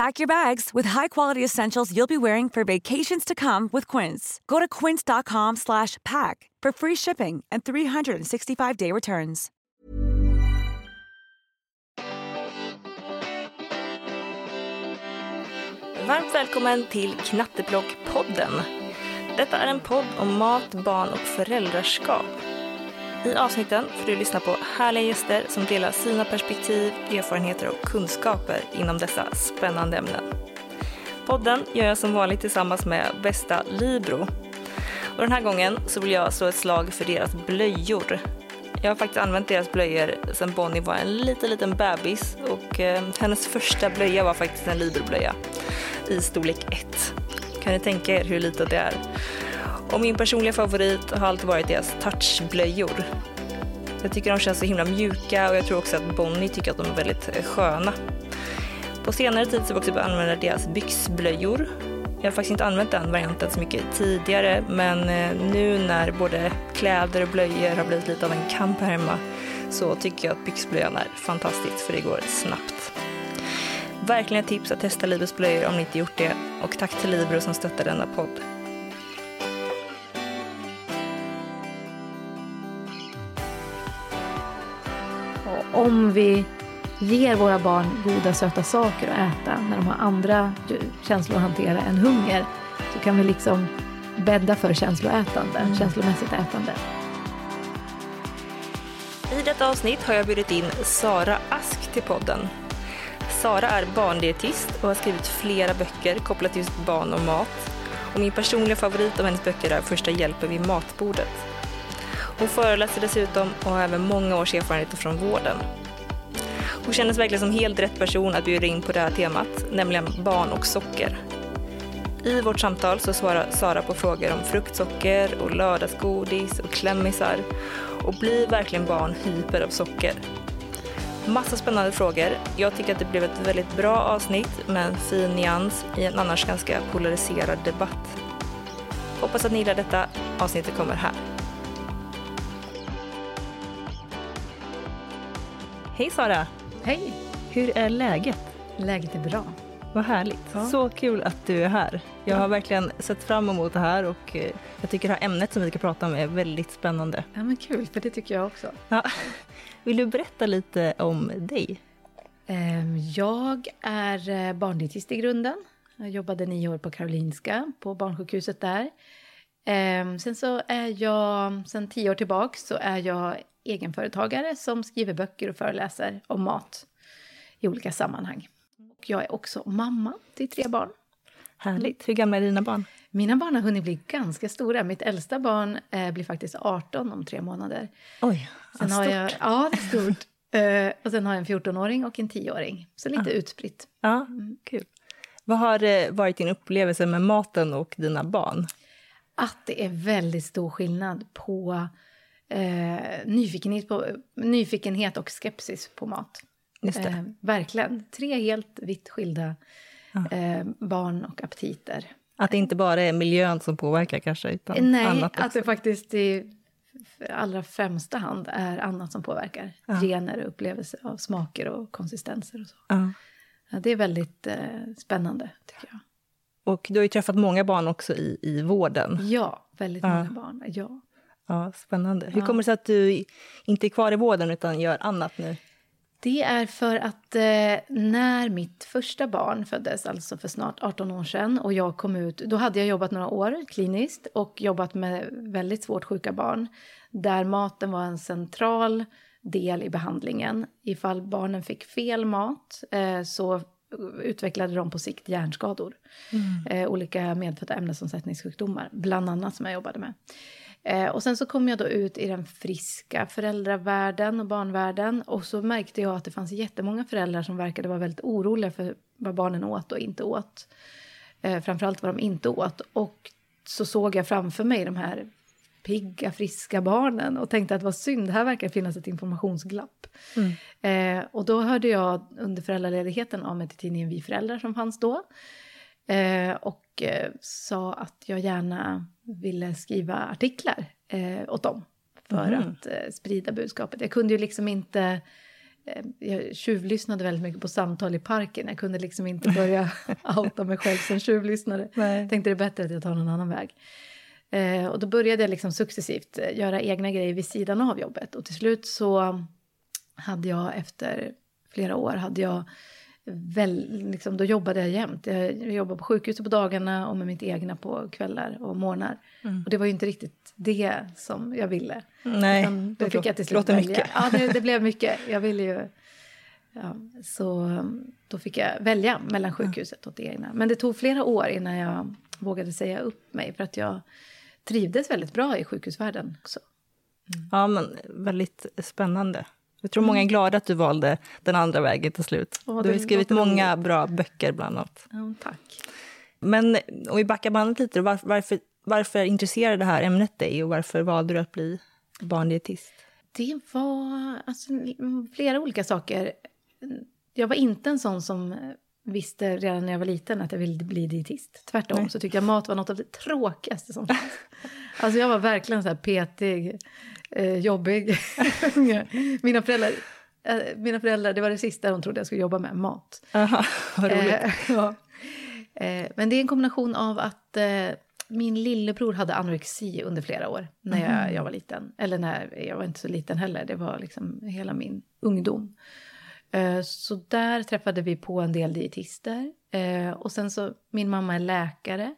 Pack your bags with high-quality essentials you'll be wearing for vacations to come with Quince. Go to quince.com slash pack for free shipping and 365-day returns. Varmt välkommen till Knatteplock-podden. Detta är en podd om mat, barn och föräldraskap. I avsnitten får du lyssna på härliga gäster som delar sina perspektiv, erfarenheter och kunskaper inom dessa spännande ämnen. Podden gör jag som vanligt tillsammans med Bästa Libro. Och den här gången så vill jag slå ett slag för deras blöjor. Jag har faktiskt använt deras blöjor sedan Bonnie var en liten, liten bebis och eh, hennes första blöja var faktiskt en Libro-blöja i storlek 1. Kan ni tänka er hur litet det är? Och min personliga favorit har alltid varit deras touchblöjor. Jag tycker de känns så himla mjuka och jag tror också att Bonnie tycker att de är väldigt eh, sköna. På senare tid så har vi också börjat använda deras byxblöjor. Jag har faktiskt inte använt den varianten så mycket tidigare men eh, nu när både kläder och blöjor har blivit lite av en kamp här hemma så tycker jag att byxblöjan är fantastisk, för det går snabbt. Verkligen ett tips att testa Libers blöjor om ni inte gjort det och tack till Libro som stöttar denna podd. Om vi ger våra barn goda söta saker att äta när de har andra känslor att hantera än hunger så kan vi liksom bädda för känsloätande, mm. känslomässigt ätande. I detta avsnitt har jag bjudit in Sara Ask till podden. Sara är barndietist och har skrivit flera böcker kopplat till just barn och mat. Och min personliga favorit av hennes böcker är Första hjälpen vid matbordet. Hon föreläser dessutom och har även många års erfarenhet från vården. Hon kändes verkligen som helt rätt person att bjuda in på det här temat, nämligen barn och socker. I vårt samtal så svarar Sara på frågor om fruktsocker och lördagsgodis och klämmisar och blir verkligen barn hyper av socker. Massa spännande frågor. Jag tycker att det blev ett väldigt bra avsnitt med en fin nyans i en annars ganska polariserad debatt. Hoppas att ni gillar detta. Avsnittet kommer här. Hej Sara! Hej! Hur är läget? Läget är bra. Vad härligt. Ja. Så kul att du är här. Jag har verkligen sett fram emot det här och eh, jag tycker det här ämnet som vi ska prata om är väldigt spännande. Ja men kul, för det tycker jag också. Ja. Vill du berätta lite om dig? Ehm, jag är eh, barndietist i grunden. Jag jobbade nio år på Karolinska, på barnsjukhuset där. Ehm, sen så är jag, sen tio år tillbaka så är jag egenföretagare som skriver böcker och föreläser om mat i olika sammanhang. Och jag är också mamma till tre barn. Härligt. Hur gamla är dina barn? Mina barn har hunnit bli ganska stora. Mitt äldsta barn eh, blir faktiskt 18 om tre månader. Oj, sen har jag, Ja, stort. uh, och sen har jag en 14-åring och en 10-åring. Så lite ah. utspritt. Ja, mm. kul. Vad har eh, varit din upplevelse med maten och dina barn? Att det är väldigt stor skillnad på eh, nyfikenhet, på, nyfikenhet och skepsis på mat. Eh, verkligen. Tre helt vitt skilda eh, barn och aptiter. Att det inte bara är miljön som påverkar kanske, utan Nej, annat att det faktiskt är allra främsta hand är annat som påverkar. Ja. Gener och upplevelse av smaker och konsistenser och så. Ja. Ja, det är väldigt eh, spännande, tycker jag. Och du har ju träffat många barn också i, i vården. Ja, väldigt Ja. många barn. Ja. Ja, spännande. Hur kommer det sig att du inte är kvar i vården utan gör annat nu? Det är för att eh, när mitt första barn föddes, alltså för snart 18 år sedan, och jag kom ut, då hade jag jobbat några år kliniskt och jobbat med väldigt svårt sjuka barn, där maten var en central del i behandlingen. Ifall barnen fick fel mat eh, så utvecklade de på sikt hjärnskador. Eh, olika medfödda ämnesomsättningssjukdomar, bland annat som jag jobbade med. Eh, och sen så kom jag då ut i den friska föräldravärlden och barnvärlden. Och så märkte jag att det fanns jättemånga föräldrar som verkade vara väldigt oroliga för vad barnen åt och inte åt. Eh, framförallt vad de inte åt. Och så såg jag framför mig de här pigga, friska barnen och tänkte att vad synd, här verkar finnas ett informationsglapp. Eh, och då hörde jag under föräldraledigheten av mig till tidningen Vi föräldrar som fanns då. Eh, och eh, sa att jag gärna ville skriva artiklar eh, åt dem för att eh, sprida budskapet. Jag kunde ju liksom inte... Eh, jag tjuvlyssnade väldigt mycket på samtal i parken. Jag kunde liksom inte börja outa mig själv som tjuvlyssnare. Nej. Tänkte det är bättre att jag tar någon annan väg. Eh, och då började jag liksom successivt eh, göra egna grejer vid sidan av jobbet. Och till slut så hade jag efter flera år hade jag väl, liksom, då jobbade jag jämt. Jag jobbade på sjukhuset på dagarna och med mitt egna på kvällar och morgnar. Och det var ju inte riktigt det som jag ville. Nej, Utan då det fick jag till slut låter välja. mycket. Ja, det, det blev mycket. Jag ville ju... Ja, så um, då fick jag välja mellan sjukhuset och det egna. Men det tog flera år innan jag vågade säga upp mig för att jag trivdes väldigt bra i sjukhusvärlden också. Ja, men väldigt spännande. Jag tror många är glada att du valde den andra vägen till slut. Ja, du har skrivit många bra böcker bland annat. Ja, tack. Men om vi backar bandet lite, varför, varför, varför intresserade det här ämnet dig och varför valde du att bli barndietist? Det var alltså, mm, flera olika saker. Jag var inte en sån som visste redan när jag var liten att jag ville bli dietist. Tvärtom så tyckte jag mat var något av det tråkigaste som fanns. Alltså jag var verkligen så här petig, eh, jobbig. mina, föräldrar, eh, mina föräldrar, det var det sista de trodde jag skulle jobba med, mat. Aha, vad roligt. Eh, ja. eh, men det är en kombination av att eh, min lillebror hade anorexi under flera år när jag, jag var liten. Eller när jag var inte så liten heller, det var liksom hela min ungdom. Eh, så där träffade vi på en del dietister. Och sen så, min mamma är läkare.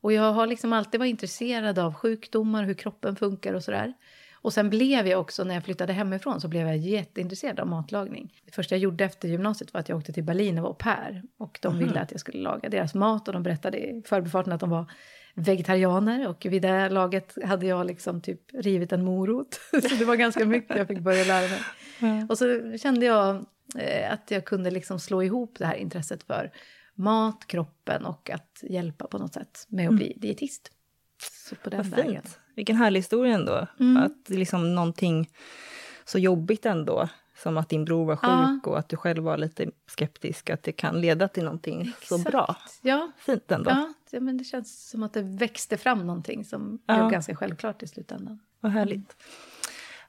Och jag har liksom alltid varit intresserad av sjukdomar, hur kroppen funkar och sådär. Och sen blev jag också, när jag flyttade hemifrån, så blev jag jätteintresserad av matlagning. Det första jag gjorde efter gymnasiet var att jag åkte till Berlin och var au pair. Och de ville att jag skulle laga deras mat och de berättade i förbifarten att de var vegetarianer. Och vid det laget hade jag liksom typ rivit en morot. så det var ganska mycket jag fick börja lära mig. Och så kände jag eh, att jag kunde liksom slå ihop det här intresset för mat, kroppen och att hjälpa på något sätt med att bli dietist. Så på den Vad vägen. fint. Vilken härlig historia ändå. Mm. Att liksom någonting så jobbigt ändå, som att din bror var sjuk Ja. och att du själv var lite skeptisk, att det kan leda till någonting så bra. Ja, Fint ändå. ja, ja, men det känns som att det växte fram någonting som Ja. blev ganska självklart i slutändan. Vad härligt.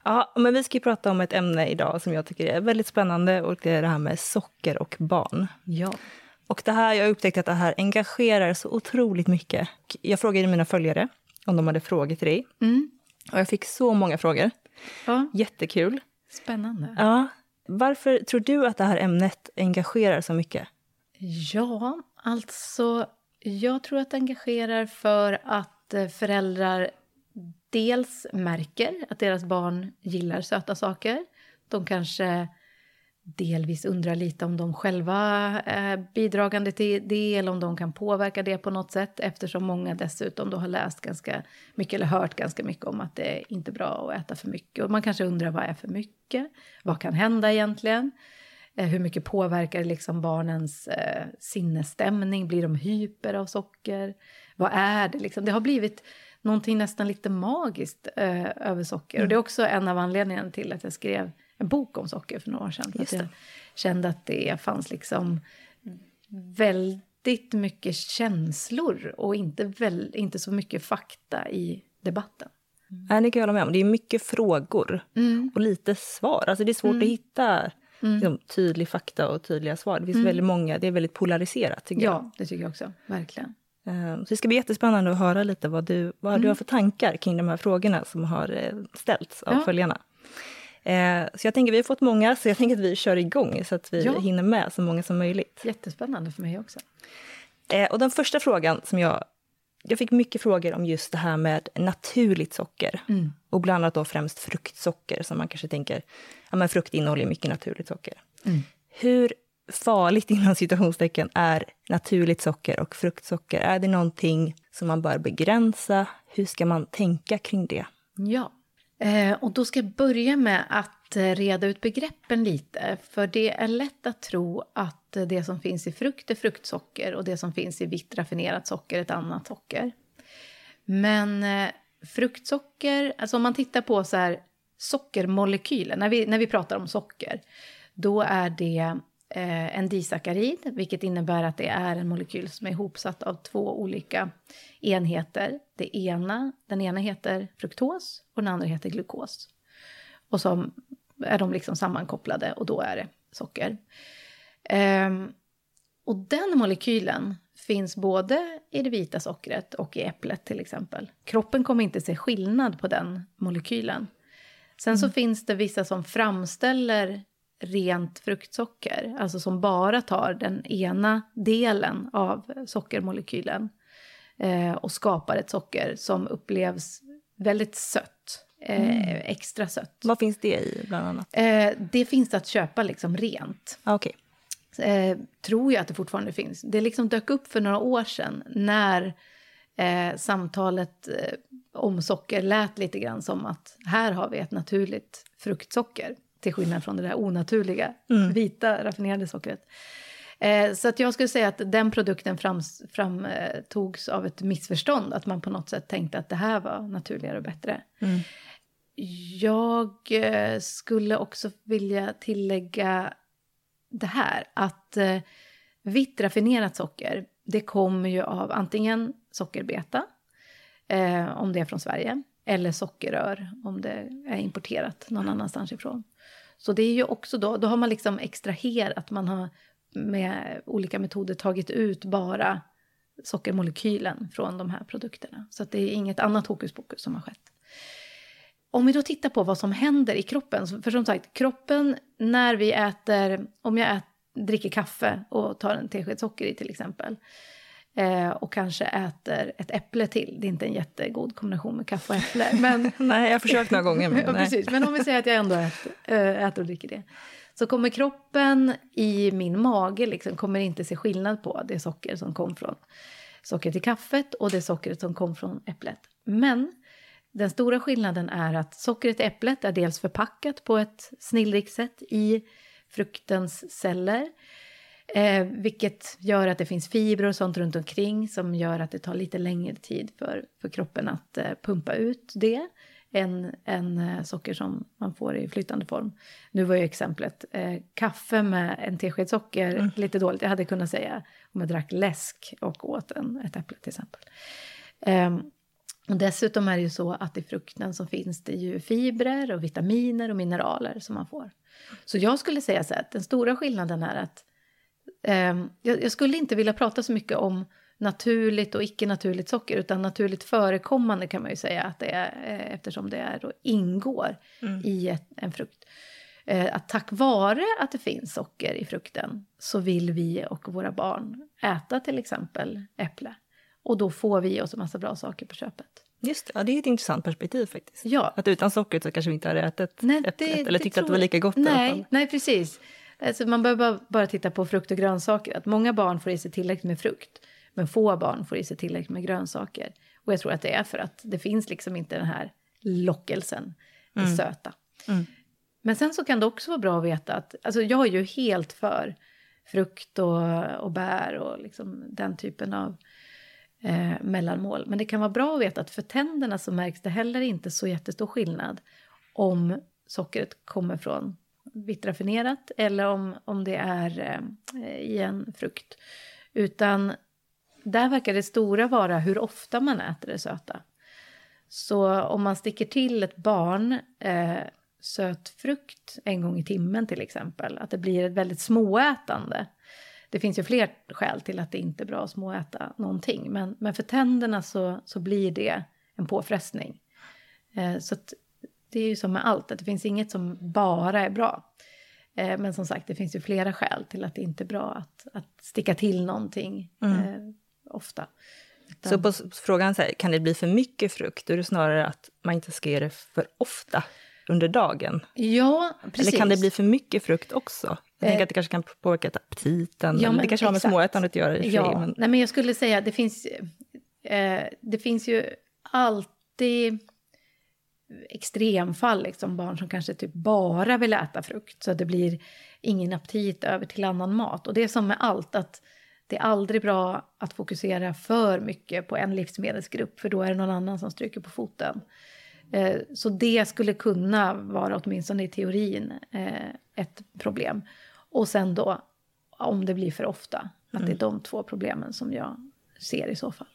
Ja, men vi ska ju prata om ett ämne idag som jag tycker är väldigt spännande och det är det här med socker och barn. Ja. Och det här, jag har upptäckt att det här engagerar så otroligt mycket. Jag frågade mina följare om de hade frågor till dig. Mm. Och jag fick så många frågor. ja, Jättekul. spännande. Ja. Varför tror du att det här ämnet engagerar så mycket? Ja, alltså jag tror att det engagerar för att eh, föräldrar dels märker att deras barn gillar söta saker. De kanske delvis undrar lite om de själva är bidragande till det eller om de kan påverka det på något sätt eftersom många dessutom då har läst ganska mycket eller hört ganska mycket om att det är inte bra att äta för mycket. Och man kanske undrar vad är för mycket? Vad kan hända egentligen? Eh, Hur mycket påverkar liksom barnens eh, sinnesstämning? Blir de hyper av socker? Vad är det? Liksom? Det har blivit någonting nästan lite magiskt eh, över socker. Och det är också en av anledningarna till att jag skrev en bok om socker för några år sedan. För att jag kände att det fanns liksom väldigt mycket känslor och inte, väl, inte så mycket fakta i debatten. Mm. det kan jag hålla med om. Det är mycket frågor mm. och lite svar. Alltså det är svårt mm. att hitta mm. liksom, tydlig fakta och tydliga svar. Det finns mm. väldigt många, det är väldigt polariserat tycker ja, jag. Ja, det tycker jag också. Verkligen. Um, så det ska bli jättespännande att höra lite vad du, vad mm. du har för tankar kring de här frågorna som har eh, ställts av ja. följarna. Eh, så jag tänker, vi har fått många, så jag tänker att vi kör igång så att vi ja. hinner med så många som möjligt. Jättespännande för mig också. Eh, och den första frågan som jag... Jag fick mycket frågor om just det här med naturligt socker. Mm. Och bland annat då främst fruktsocker, som man kanske tänker, ja men frukt innehåller mycket naturligt socker. Mm. Hur farligt inom citationstecken är naturligt socker och fruktsocker? Är det någonting som man bör begränsa? Hur ska man tänka kring det? Ja, Eh, och då ska jag börja med att eh, reda ut begreppen lite. För det är lätt att tro att eh, det som finns i frukt är fruktsocker och det som finns i vitt raffinerat socker är ett annat socker. Men fruktsocker, alltså om man tittar på så här sockermolekyler, när vi, när vi pratar om socker, då är det eh, en disackarid, vilket innebär att det är en molekyl som är ihopsatt av två olika enheter. Det ena, den ena heter fruktos och den andra heter glukos. Och så är de liksom sammankopplade och då är det socker. Eh, och den molekylen finns både i det vita sockret och i äpplet till exempel. Kroppen kommer inte se skillnad på den molekylen. Sen så mm. finns det vissa som framställer rent fruktsocker, alltså som bara tar den ena delen av sockermolekylen eh, och skapar ett socker som upplevs väldigt sött. Eh, mm. Extra sött. Vad finns det i, bland annat? Eh, det finns att köpa liksom rent. Ah, okay. Eh, tror jag att det fortfarande finns. Det liksom dök upp för några år sedan när eh, samtalet eh, om socker lät lite grann som att här har vi ett naturligt fruktsocker till skillnad från det där onaturliga, mm. vita raffinerade sockret. Eh, så att jag skulle säga att den produkten framtogs fram, eh, av ett missförstånd. Att man på något sätt tänkte att det här var naturligare och bättre. Mm. Jag eh, skulle också vilja tillägga det här. Att eh, vitt raffinerat socker, det kommer ju av antingen sockerbeta, eh, om det är från Sverige, eller sockerrör om det är importerat någon annanstans ifrån. Så det är ju också då, då har man liksom extraherat, man har med olika metoder tagit ut bara sockermolekylen från de här produkterna. Så det är inget annat hokus pokus som har skett. Om vi då tittar på vad som händer i kroppen, för som sagt, kroppen när vi äter, om jag äter, dricker kaffe och tar en tesked socker i till exempel, Eh, och kanske äter ett äpple till. Det är inte en jättegod kombination med kaffe och äpple. Men... nej, jag har försökt några gånger. Men, precis. men om vi säger att jag ändå äter, äh, äter och dricker det. Så kommer kroppen i min mage liksom, kommer inte se skillnad på det socker som kom från sockret i kaffet och det sockret som kom från äpplet. Men den stora skillnaden är att sockret i äpplet är dels förpackat på ett snillrikt sätt i fruktens celler. Eh, vilket gör att det finns fibrer och sånt runt omkring som gör att det tar lite längre tid för, för kroppen att eh, pumpa ut det än, än eh, socker som man får i flytande form. Nu var ju exemplet eh, kaffe med en tesked socker mm. lite dåligt. Jag hade kunnat säga om jag drack läsk och åt en, ett äpple till exempel. Um, och dessutom är det ju så att i frukten så finns det ju fibrer och vitaminer och mineraler som man får. Så jag skulle säga så här att den stora skillnaden är att eh, jag, skulle inte vilja prata så mycket om naturligt och icke-naturligt socker utan naturligt förekommande kan man ju säga att det är eh, eftersom det är och ingår mm. i ett, en frukt. Eh, att tack vare att det finns socker i frukten så vill vi och våra barn äta till exempel äpple. Och då får vi oss en massa bra saker på köpet. Just det, ja, det är ett intressant perspektiv faktiskt. Ja. Att utan sockret så kanske vi inte hade ätit nej, äpplet eller tyckt att det var lika gott nej, Nej, precis. Alltså man behöver bara, titta på frukt och grönsaker. Att många barn får i sig tillräckligt med frukt, men få barn får i sig tillräckligt med grönsaker. Och jag tror att det är för att det finns liksom inte den här lockelsen, det mm. söta. Mm. Men sen så kan det också vara bra att veta att, alltså jag är ju helt för frukt och, och bär och liksom den typen av eh, mellanmål. Men det kan vara bra att veta att för tänderna så märks det heller inte så jättestor skillnad om sockret kommer från vitt raffinerat eller om, om det är eh, i en frukt. Utan där verkar det stora vara hur ofta man äter det söta. Så om man sticker till ett barn eh, söt frukt en gång i timmen till exempel, att det blir ett väldigt småätande. Det finns ju fler skäl till att det inte är bra att småäta någonting, men, men för tänderna så, så blir det en påfrestning. Eh, så det är ju som med allt, att det finns inget som bara är bra. Eh, men som sagt, det finns ju flera skäl till att det inte är bra att, att sticka till någonting mm. eh, ofta. Så på frågan så här, kan det bli för mycket frukt, då är det snarare att man inte ska ge det för ofta under dagen? Ja, precis. Eller kan det bli för mycket frukt också? Jag tänker eh, att det kanske kan påverka aptiten. Ja, det kanske har med småätandet att göra i ja. Men... Nej, men jag skulle säga att det finns, eh, det finns ju alltid extremfall, liksom barn som kanske typ bara vill äta frukt så att det blir ingen aptit över till annan mat. Och det är som med allt, att det är aldrig bra att fokusera för mycket på en livsmedelsgrupp för då är det någon annan som stryker på foten. Eh, så det skulle kunna vara, åtminstone i teorin, eh, ett problem. Och sen då, om det blir för ofta, att det är mm. de två problemen som jag ser i så fall.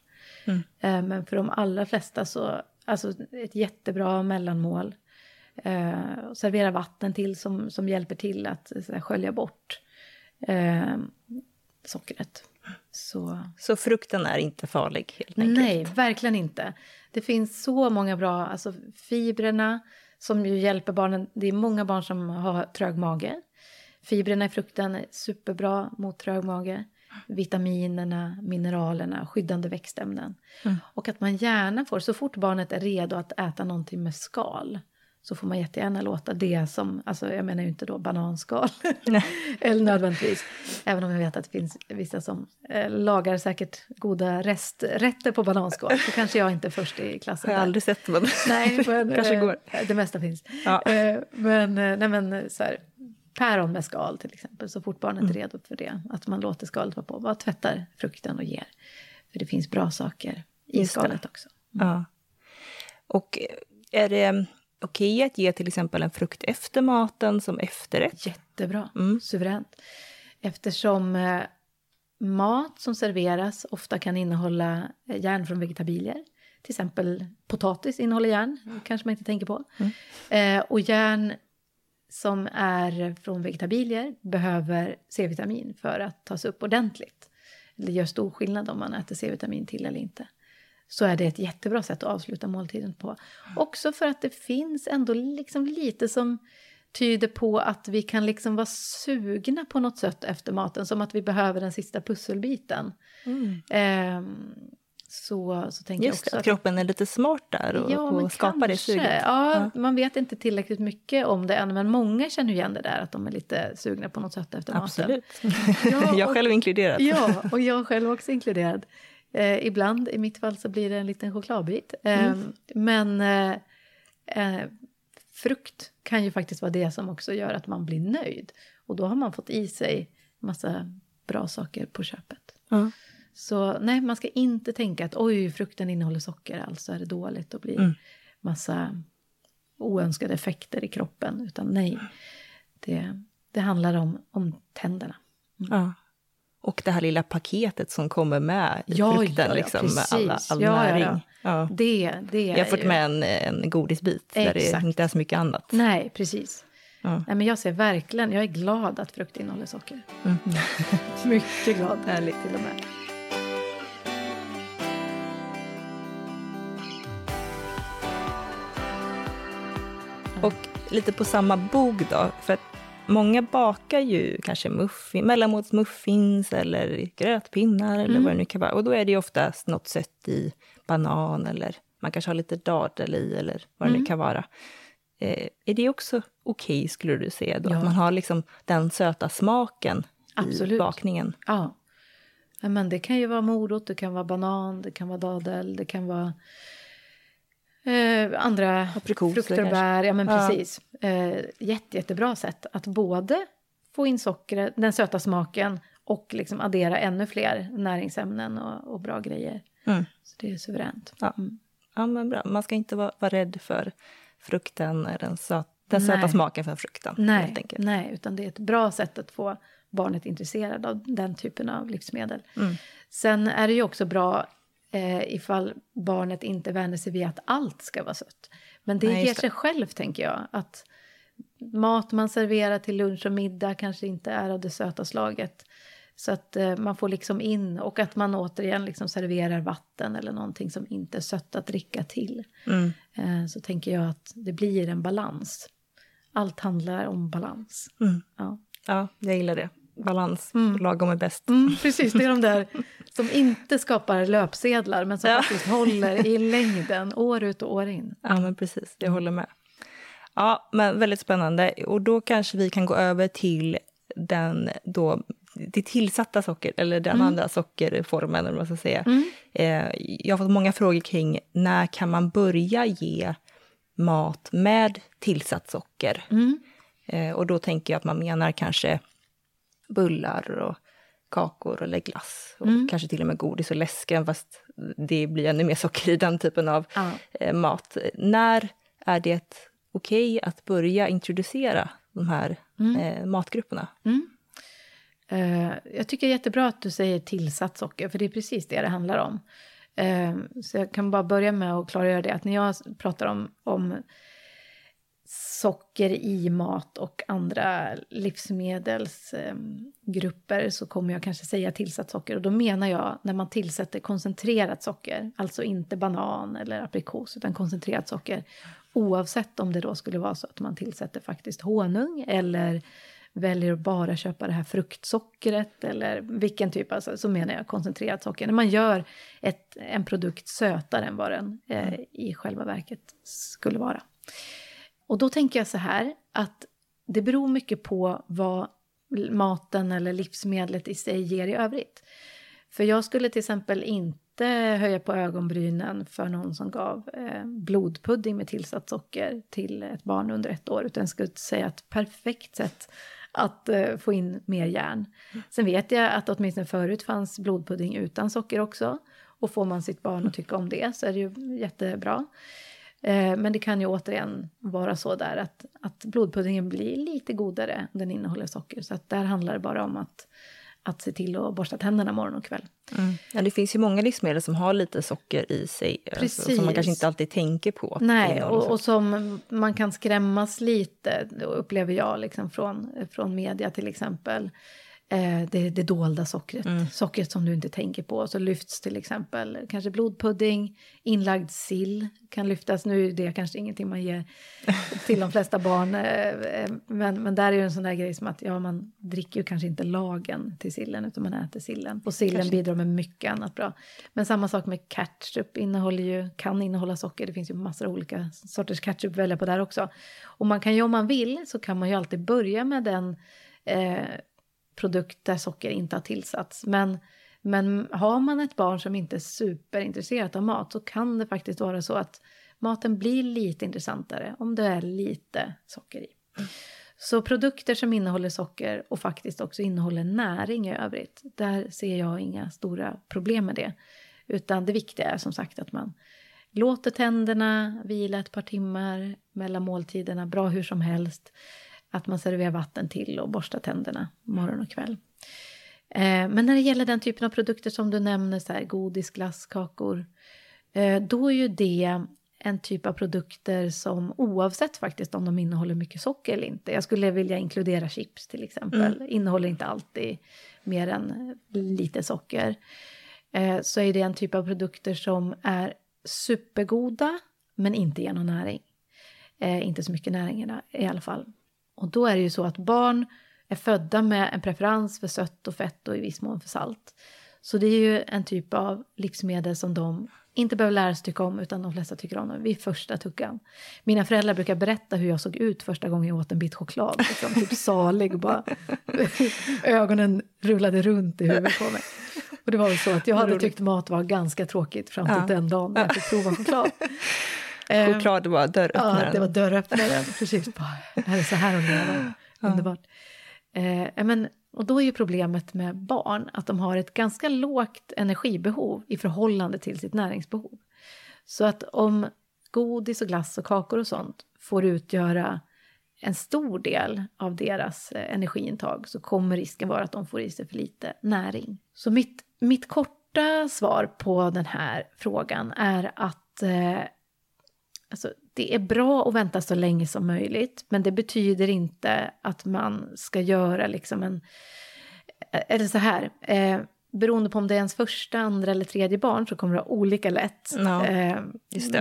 Mm. Eh, men för de allra flesta så, alltså ett jättebra mellanmål. Eh, servera vatten till som, som hjälper till att så skölja bort eh, sockret. Så... så frukten är inte farlig helt enkelt? Nej, verkligen inte. Det finns så många bra, alltså fibrerna som ju hjälper barnen. Det är många barn som har trög mage. Fibrerna i frukten är superbra mot trög mage. Vitaminerna, mineralerna, skyddande växtämnen. Mm. Och att man gärna får, så fort barnet är redo att äta någonting med skal, så får man jättegärna låta det som, alltså jag menar ju inte då bananskal, eller nödvändigtvis, även om jag vet att det finns vissa som eh, lagar säkert goda resträtter på bananskal, så kanske jag inte är först i klassen. Jag har aldrig sett men, nej, men kanske går. Eh, det mesta finns. Ja. Eh, men, eh, nej, men så här, päron med skal till exempel, så fort barnet mm. är redo för det, att man låter skalet vara på, bara tvättar frukten och ger. För det finns bra saker i Just skalet det. också. Mm. Ja. Och är det okej att ge till exempel en frukt efter maten som efterrätt? Jättebra, mm. suveränt. Eftersom eh, mat som serveras ofta kan innehålla eh, järn från vegetabilier. Till exempel potatis innehåller järn, kanske man inte tänker på. Mm. Eh, och järn som är från vegetabilier behöver C-vitamin för att tas upp ordentligt. Det gör stor skillnad om man äter C-vitamin till eller inte så är det ett jättebra sätt att avsluta måltiden på. Också för att det finns ändå liksom lite som tyder på att vi kan liksom vara sugna på något sätt efter maten, som att vi behöver den sista pusselbiten. Mm. Eh, så, så tänker Just jag också att, kroppen är lite smart där och, ja, och skapar det suget. Ja, ja, man vet inte tillräckligt mycket om det än, men många känner igen det där att de är lite sugna på något sätt efter Absolut. maten. Absolut. Ja, jag själv inkluderad. Ja, och jag själv också inkluderad. Eh, ibland, i mitt fall, så blir det en liten chokladbit. Eh, mm. Men eh, frukt kan ju faktiskt vara det som också gör att man blir nöjd. Och då har man fått i sig massa bra saker på köpet. Mm. Så nej, man ska inte tänka att oj, frukten innehåller socker, alltså är det dåligt och blir mm. massa oönskade effekter i kroppen. Utan nej, det, det handlar om, om tänderna. Mm. Ja. Och det här lilla paketet som kommer med ja, frukten, ja, liksom, med alla, all ja, näring. Ja, Det, det jag har fått med en, en godisbit Exakt. där det inte är så mycket annat. Nej, precis. Nej, men jag ser verkligen, jag är glad att frukt innehåller socker. Mm. Mycket glad. Härligt. Till och med. Och lite på samma bog då, för att Många bakar ju kanske muffin, mellanmålsmuffins eller grötpinnar eller mm. vad det nu kan vara. Och då är det ju oftast något sött i banan eller man kanske har lite dadel i eller vad det mm. nu kan vara. Eh, är det också okej okay, skulle du säga då? Ja. Att man har liksom den söta smaken Absolut. i bakningen? Ja. Men det kan ju vara morot, det kan vara banan, det kan vara dadel, det kan vara Eh, andra Aprikoser, frukter och bär, ja men precis. Ja. Eh, jätte, jättebra sätt att både få in sockret, den söta smaken och liksom addera ännu fler näringsämnen och, och bra grejer. Mm. Så det är suveränt. Ja. Mm. ja, men bra. Man ska inte vara, vara rädd för frukten, den, söt, den söta smaken för frukten. Nej, nej, utan det är ett bra sätt att få barnet intresserad av den typen av livsmedel. Mm. Sen är det ju också bra eh, ifall barnet inte vänjer sig vid att allt ska vara sött. Men det Nej, ger just det. sig själv, tänker jag. Att mat man serverar till lunch och middag kanske inte är av det söta slaget. Så att eh, man får liksom in, och att man återigen liksom serverar vatten eller någonting som inte är sött att dricka till. Mm. Eh, så tänker jag att det blir en balans. Allt handlar om balans. Mm. Ja. Ja, jag gillar det. Balans, Mm. lagom är bäst. Mm, precis, det är de där som inte skapar löpsedlar men som Ja. faktiskt håller i längden, år ut och år in. Ja, men precis. Jag håller med. Ja, men väldigt spännande. Och då kanske vi kan gå över till den då, det tillsatta socker, eller den andra sockerformen, eller vad man ska säga. Eh, jag har fått många frågor kring när kan man börja ge mat med tillsatt socker? Eh, och då tänker jag att man menar kanske bullar och kakor eller glass och kanske till och med godis och läsk, fast det blir ännu mer socker i den typen av Ja. eh, mat. När är det okej att börja introducera de här eh, matgrupperna? Eh, jag tycker det är jättebra att du säger tillsatt socker, för det är precis det det handlar om. Eh, så jag kan bara börja med att klargöra det, att när jag pratar om, om socker i mat och andra livsmedelsgrupper så kommer jag kanske säga tillsatt socker. Och då menar jag när man tillsätter koncentrerat socker, alltså inte banan eller aprikos, utan koncentrerat socker. Oavsett om det då skulle vara så att man tillsätter faktiskt honung eller väljer att bara köpa det här fruktsockret eller vilken typ, alltså, så menar jag koncentrerat socker. När man gör ett, en produkt sötare än vad den eh, i själva verket skulle vara. Och då tänker jag så här att det beror mycket på vad maten eller livsmedlet i sig ger i övrigt. För jag skulle till exempel inte höja på ögonbrynen för någon som gav eh, blodpudding med tillsatt socker till ett barn under ett år. Utan jag skulle säga att perfekt sätt att eh, få in mer järn. Sen vet jag att åtminstone förut fanns blodpudding utan socker också. Och får man sitt barn att tycka om det så är det ju jättebra. Eh, men det kan ju återigen vara så där att, att blodpuddingen blir lite godare om den innehåller socker. Så att där handlar det bara om att, att se till att borsta tänderna morgon och kväll. Ja, det finns ju många livsmedel som har lite socker i sig, alltså, som man Precis. kanske inte alltid tänker på. Nej, och, och som man kan skrämmas lite, upplever jag, liksom från, från media till exempel. Eh, det, det dolda sockret, Mm. sockret som du inte tänker på. Så lyfts till exempel kanske blodpudding, inlagd sill kan lyftas. Nu är det kanske ingenting man ger till de flesta barn. eh, eh, Men, men där är ju en sån där grej som att ja, man dricker ju kanske inte lagen till sillen utan man äter sillen. Och sillen bidrar med mycket annat bra. Men samma sak med ketchup innehåller ju, kan innehålla socker. Det finns ju massor av olika sorters ketchup att välja på där också. Och man kan ju om man vill så kan man ju alltid börja med den eh, produkt där socker inte har tillsatts. Men, men har man ett barn som inte är superintresserat av mat så kan det faktiskt vara så att maten blir lite intressantare om det är lite socker i. Så produkter som innehåller socker och faktiskt också innehåller näring i övrigt, där ser jag inga stora problem med det. Utan det viktiga är som sagt att man låter tänderna vila ett par timmar mellan måltiderna, bra hur som helst. Att man serverar vatten till och borstar tänderna morgon och kväll. Eh, men när det gäller den typen av produkter som du nämner, så här, godis, glass, kakor, eh, då är ju det en typ av produkter som oavsett faktiskt om de innehåller mycket socker eller inte. Jag skulle vilja inkludera chips till exempel. Innehåller inte alltid mer än lite socker. Eh, så är det en typ av produkter som är supergoda men inte ger någon näring. Inte så mycket näring i alla fall. Och då är det ju så att barn är födda med en preferens för sött och fett och i viss mån för salt. Så det är ju en typ av livsmedel som de inte behöver lära sig tycka om, utan de flesta tycker om dem vid första tuggan. Mina föräldrar brukar berätta hur jag såg ut första gången jag åt en bit choklad. Liksom, typ salig och bara ögonen rullade runt i huvudet på mig. Och det var väl så att jag hade tyckt mat var ganska tråkigt fram till Ja. den dagen när jag fick prova choklad. Eh, Choklad var dörröppnaren. Ja, det var dörröppnaren. Precis. Är det så här att leva? Underbart. Eh, men, och då är ju problemet med barn att de har ett ganska lågt energibehov i förhållande till sitt näringsbehov. Så att om godis och glass och kakor och sånt får utgöra en stor del av deras eh, energiintag så kommer risken vara att de får i sig för lite näring. Så mitt, mitt korta korta svar på den här frågan är att eh, alltså, det är bra att vänta så länge som möjligt, men det betyder inte att man ska göra liksom en... eh, Eller så här, eh, beroende på om det är ens första, andra eller tredje barn så kommer det ha olika lätt Ja, eh,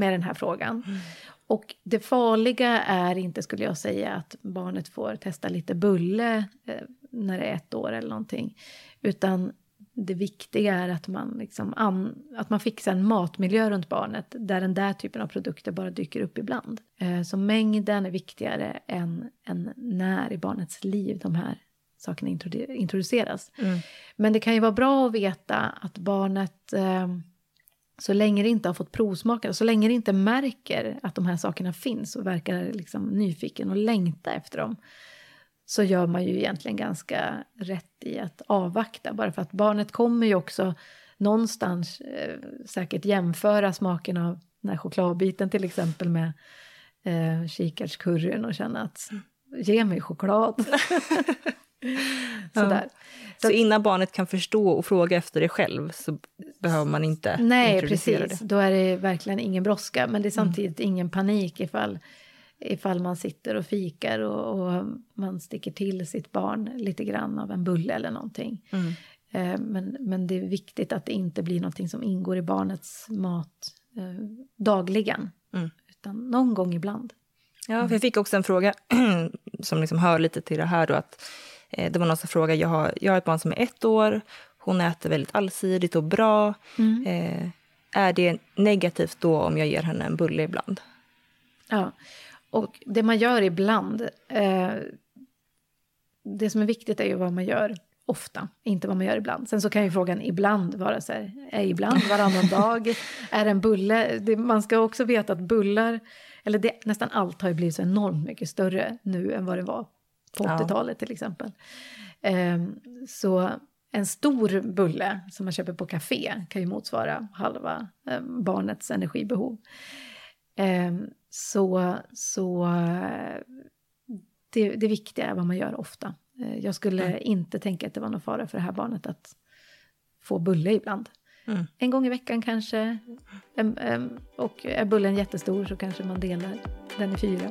med den här frågan. Och det farliga är inte, skulle jag säga, att barnet får testa lite bulle eh, när det är ett år eller någonting. Utan det viktiga är att man, liksom an, att man fixar en matmiljö runt barnet där den där typen av produkter bara dyker upp ibland. Eh, så mängden är viktigare än, än när i barnets liv de här sakerna introdu- introduceras. Men det kan ju vara bra att veta att barnet eh, så länge det inte har fått provsmaka, så länge det inte märker att de här sakerna finns och verkar liksom nyfiken och längta efter dem, så gör man ju egentligen ganska rätt i att avvakta. Bara för att barnet kommer ju också någonstans eh, säkert jämföra smaken av den här chokladbiten till exempel med eh, kikärtscurryn och känna att ge mig choklad. Sådär. Så innan barnet kan förstå och fråga efter det själv så behöver man inte Nej, precis. det. Då är det verkligen ingen brådska. Men det är samtidigt ingen panik ifall, ifall man sitter och fikar och, och man sticker till sitt barn lite grann av en bulle eller någonting. Eh, men, men det är viktigt att det inte blir någonting som ingår i barnets mat eh, dagligen. Utan någon gång ibland. Ja, jag fick också en fråga som liksom hör lite till det här. Då, att, eh, det var någon som frågade, jag har, jag har ett barn som är ett år, hon äter väldigt allsidigt och bra. Eh, är det negativt då om jag ger henne en bulle ibland? Ja, och det man gör ibland... Eh, det som är viktigt är ju vad man gör ofta, inte vad man gör ibland. Sen så kan ju frågan ibland vara så här, är ibland varannan dag? Är en bulle? Det, man ska också veta att bullar, eller det, nästan allt har ju blivit så enormt mycket större nu än vad det var på Ja. 80-talet till exempel. Eh, så en stor bulle som man köper på café kan ju motsvara halva eh, barnets energibehov. Så så det, det viktiga är vad man gör ofta. Eh, jag skulle inte tänka att det var någon fara för det här barnet att få bulle ibland. Mm. En gång i veckan kanske. Och är bullen jättestor så kanske man delar den i fyra.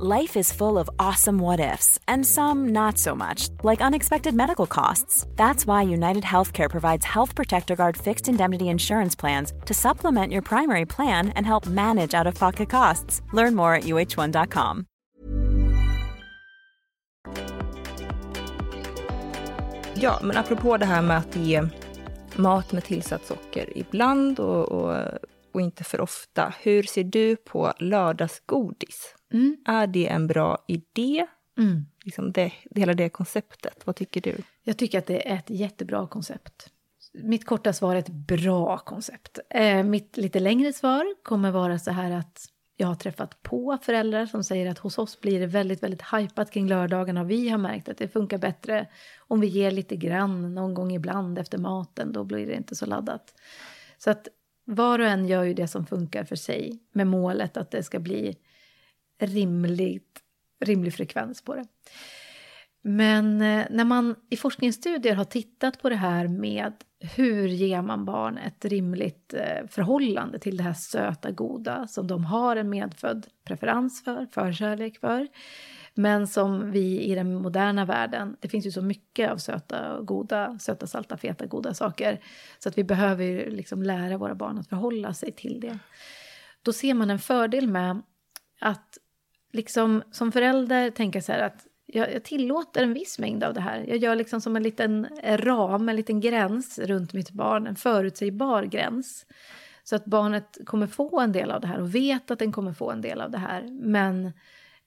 Life is full of awesome what ifs, and some not so much, like unexpected medical costs. That's why United Healthcare provides Health Protector Guard fixed indemnity insurance plans to supplement your primary plan and help manage out of pocket costs. Learn more at uh1.com. Ja, men apropå det här med att ge mat med tillsatt socker ibland och, och, och inte för ofta. Hur ser du på lördagsgodis? Är det en bra idé? Liksom det, hela det konceptet, vad tycker du? Jag tycker att det är ett jättebra koncept. Mitt korta svar är ett bra koncept. Eh, mitt lite längre svar kommer vara så här att jag har träffat på föräldrar som säger att hos oss blir det väldigt, väldigt hajpat kring lördagarna och vi har märkt att det funkar bättre om vi ger lite grann någon gång ibland efter maten, då blir det inte så laddat. Så att var och en gör ju det som funkar för sig med målet att det ska bli rimligt, rimlig frekvens på det. Men eh, när man i forskningsstudier har tittat på det här med hur ger man barn ett rimligt eh, förhållande till det här söta goda som de har en medfödd preferens för, förkärlek för. Men som vi i den moderna världen, det finns ju så mycket av söta, goda, söta, salta, feta, goda saker. Så att vi behöver ju liksom lära våra barn att förhålla sig till det. Då ser man en fördel med att liksom som förälder tänka så här att jag, jag tillåter en viss mängd av det här. Jag gör liksom som en liten ram, en liten gräns runt mitt barn, en förutsägbar gräns. Så att barnet kommer få en del av det här och vet att den kommer få en del av det här. Men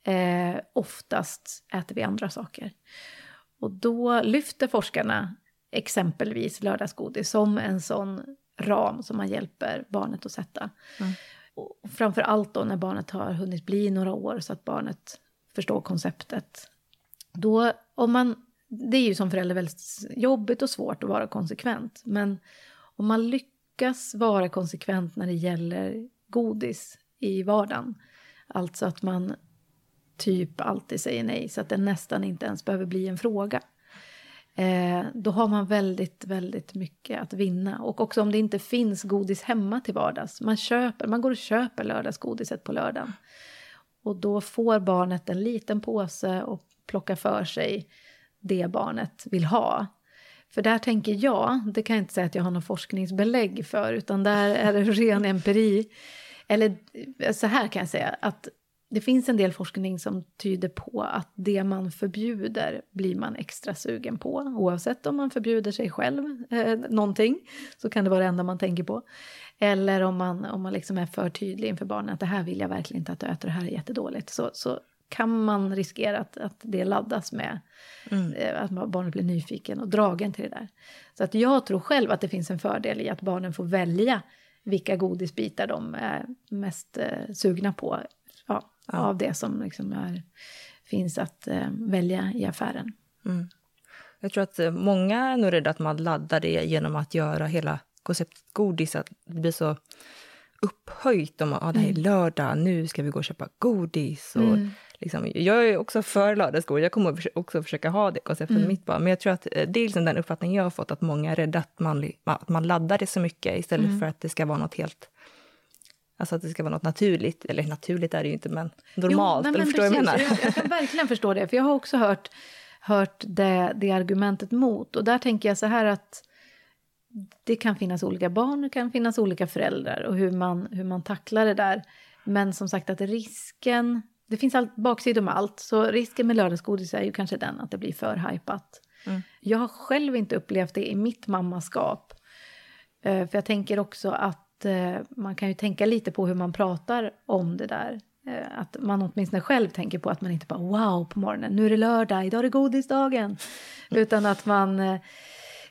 Eh, oftast äter vi andra saker. Och då lyfter forskarna exempelvis lördagsgodis som en sån ram som man hjälper barnet att sätta. Mm. Och framför allt då när barnet har hunnit bli några år så att barnet förstår konceptet. Då, om man, det är ju som förälder väldigt jobbigt och svårt att vara konsekvent. Men om man lyckas vara konsekvent när det gäller godis i vardagen. Alltså att man typ alltid säger nej så att det nästan inte ens behöver bli en fråga. Eh, då har man väldigt, väldigt mycket att vinna. Och också om det inte finns godis hemma till vardags. Man, köper, man går och köper lördagsgodiset på lördagen. Och då får barnet en liten påse och plockar för sig det barnet vill ha. För där tänker jag, det kan jag inte säga att jag har någon forskningsbelägg för, utan där är det ren empiri. Eller så här kan jag säga, att det finns en del forskning som tyder på att det man förbjuder blir man extra sugen på. Oavsett om man förbjuder sig själv eh, någonting så kan det vara det enda man tänker på. Eller om man, om man liksom är för tydlig inför barnen att det här vill jag verkligen inte att du äter, det här är jättedåligt. Så, så kan man riskera att, att det laddas med mm. eh, att barnet blir nyfiken och dragen till det där. Så att jag tror själv att det finns en fördel i att barnen får välja vilka godisbitar de är mest eh, sugna på ja, av det som liksom är, finns att eh, välja i affären. Mm. Jag tror att eh, många är nog rädda att man laddar det genom att göra hela konceptet godis, att det blir så upphöjt om att ah, det här är mm. lördag, nu ska vi gå och köpa godis. Och mm. liksom, jag är också för lördagsgodis, jag kommer också försöka ha det konceptet mm. mitt barn. Men jag tror att eh, det är liksom den uppfattning jag har fått, att många är rädda att man, att man laddar det så mycket istället mm. för att det ska vara något helt Alltså att det ska vara något naturligt. Eller naturligt är det ju inte, men normalt. Jo, nej, men förstår jag, menar? Jag, jag kan verkligen förstå det. För jag har också hört, hört det, det argumentet mot. Och där tänker jag så här att det kan finnas olika barn, det kan finnas olika föräldrar och hur man, hur man tacklar det där. Men som sagt att risken, det finns all, baksidor med allt, så risken med lördagsgodis är ju kanske den att det blir för hajpat. Mm. Jag har själv inte upplevt det i mitt mammaskap. Uh, för jag tänker också att eh, man kan ju tänka lite på hur man pratar om det där. Eh, att man åtminstone själv tänker på att man inte bara wow på morgonen, nu är det lördag, idag är det godisdagen. Utan att man, eh,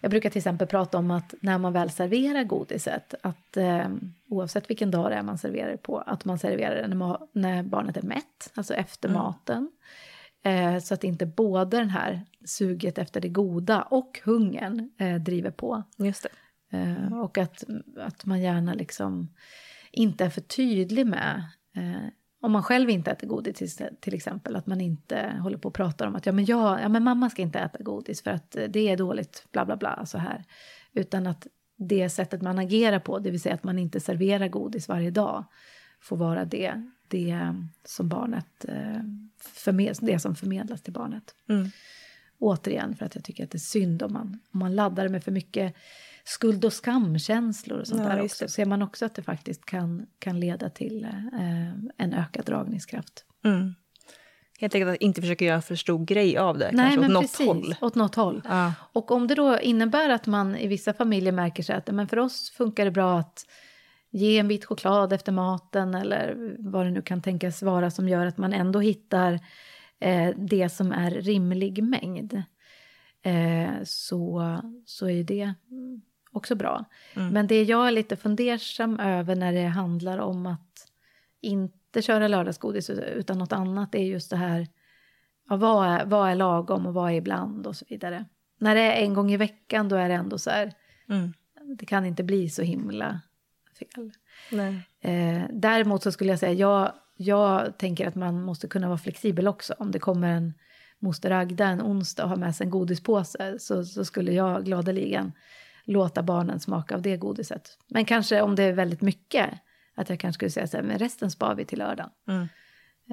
jag brukar till exempel prata om att när man väl serverar godiset, att oavsett vilken dag det är man serverar det på, att man serverar det när, när barnet är mätt, alltså efter mm. maten. Så att inte både den här suget efter det goda och hungern driver på. Just det. Mm. Och att, att man gärna liksom inte är för tydlig med eh, om man själv inte äter godis till, till, exempel, att man inte håller på och pratar om att ja men, jag, ja, men mamma ska inte äta godis för att det är dåligt, bla bla bla, så här. Utan att det sättet man agerar på, det vill säga att man inte serverar godis varje dag, får vara det, det som barnet eh, förmed, det som förmedlas till barnet. Mm. Återigen, för att jag tycker att det är synd om man, om man laddar med för mycket skuld och skamkänslor och sånt ja, där också, ser man också att det faktiskt kan, kan leda till eh, en ökad dragningskraft. Mm. Helt enkelt att inte försöka göra för stor grej av det, Nej, kanske åt något precis, håll. åt något håll. Ja. Och om det då innebär att man i vissa familjer märker sig att men för oss funkar det bra att ge en bit choklad efter maten eller vad det nu kan tänkas vara som gör att man ändå hittar eh, det som är rimlig mängd. Eh, så, så är det också bra. Mm. Men det jag är lite fundersam över när det handlar om att inte köra lördagsgodis utan något annat är just det här, ja, vad, är, vad är lagom och vad är ibland och så vidare. När det är en gång i veckan då är det ändå så här, mm. det kan inte bli så himla fel. Eh, däremot så skulle jag säga, jag, jag tänker att man måste kunna vara flexibel också. Om det kommer en moster Agda en onsdag och har med sig en godispåse så, så skulle jag gladeligen låta barnen smaka av det godiset. Men kanske om det är väldigt mycket, att jag kanske skulle säga så här, men resten spar vi till lördagen. Mm.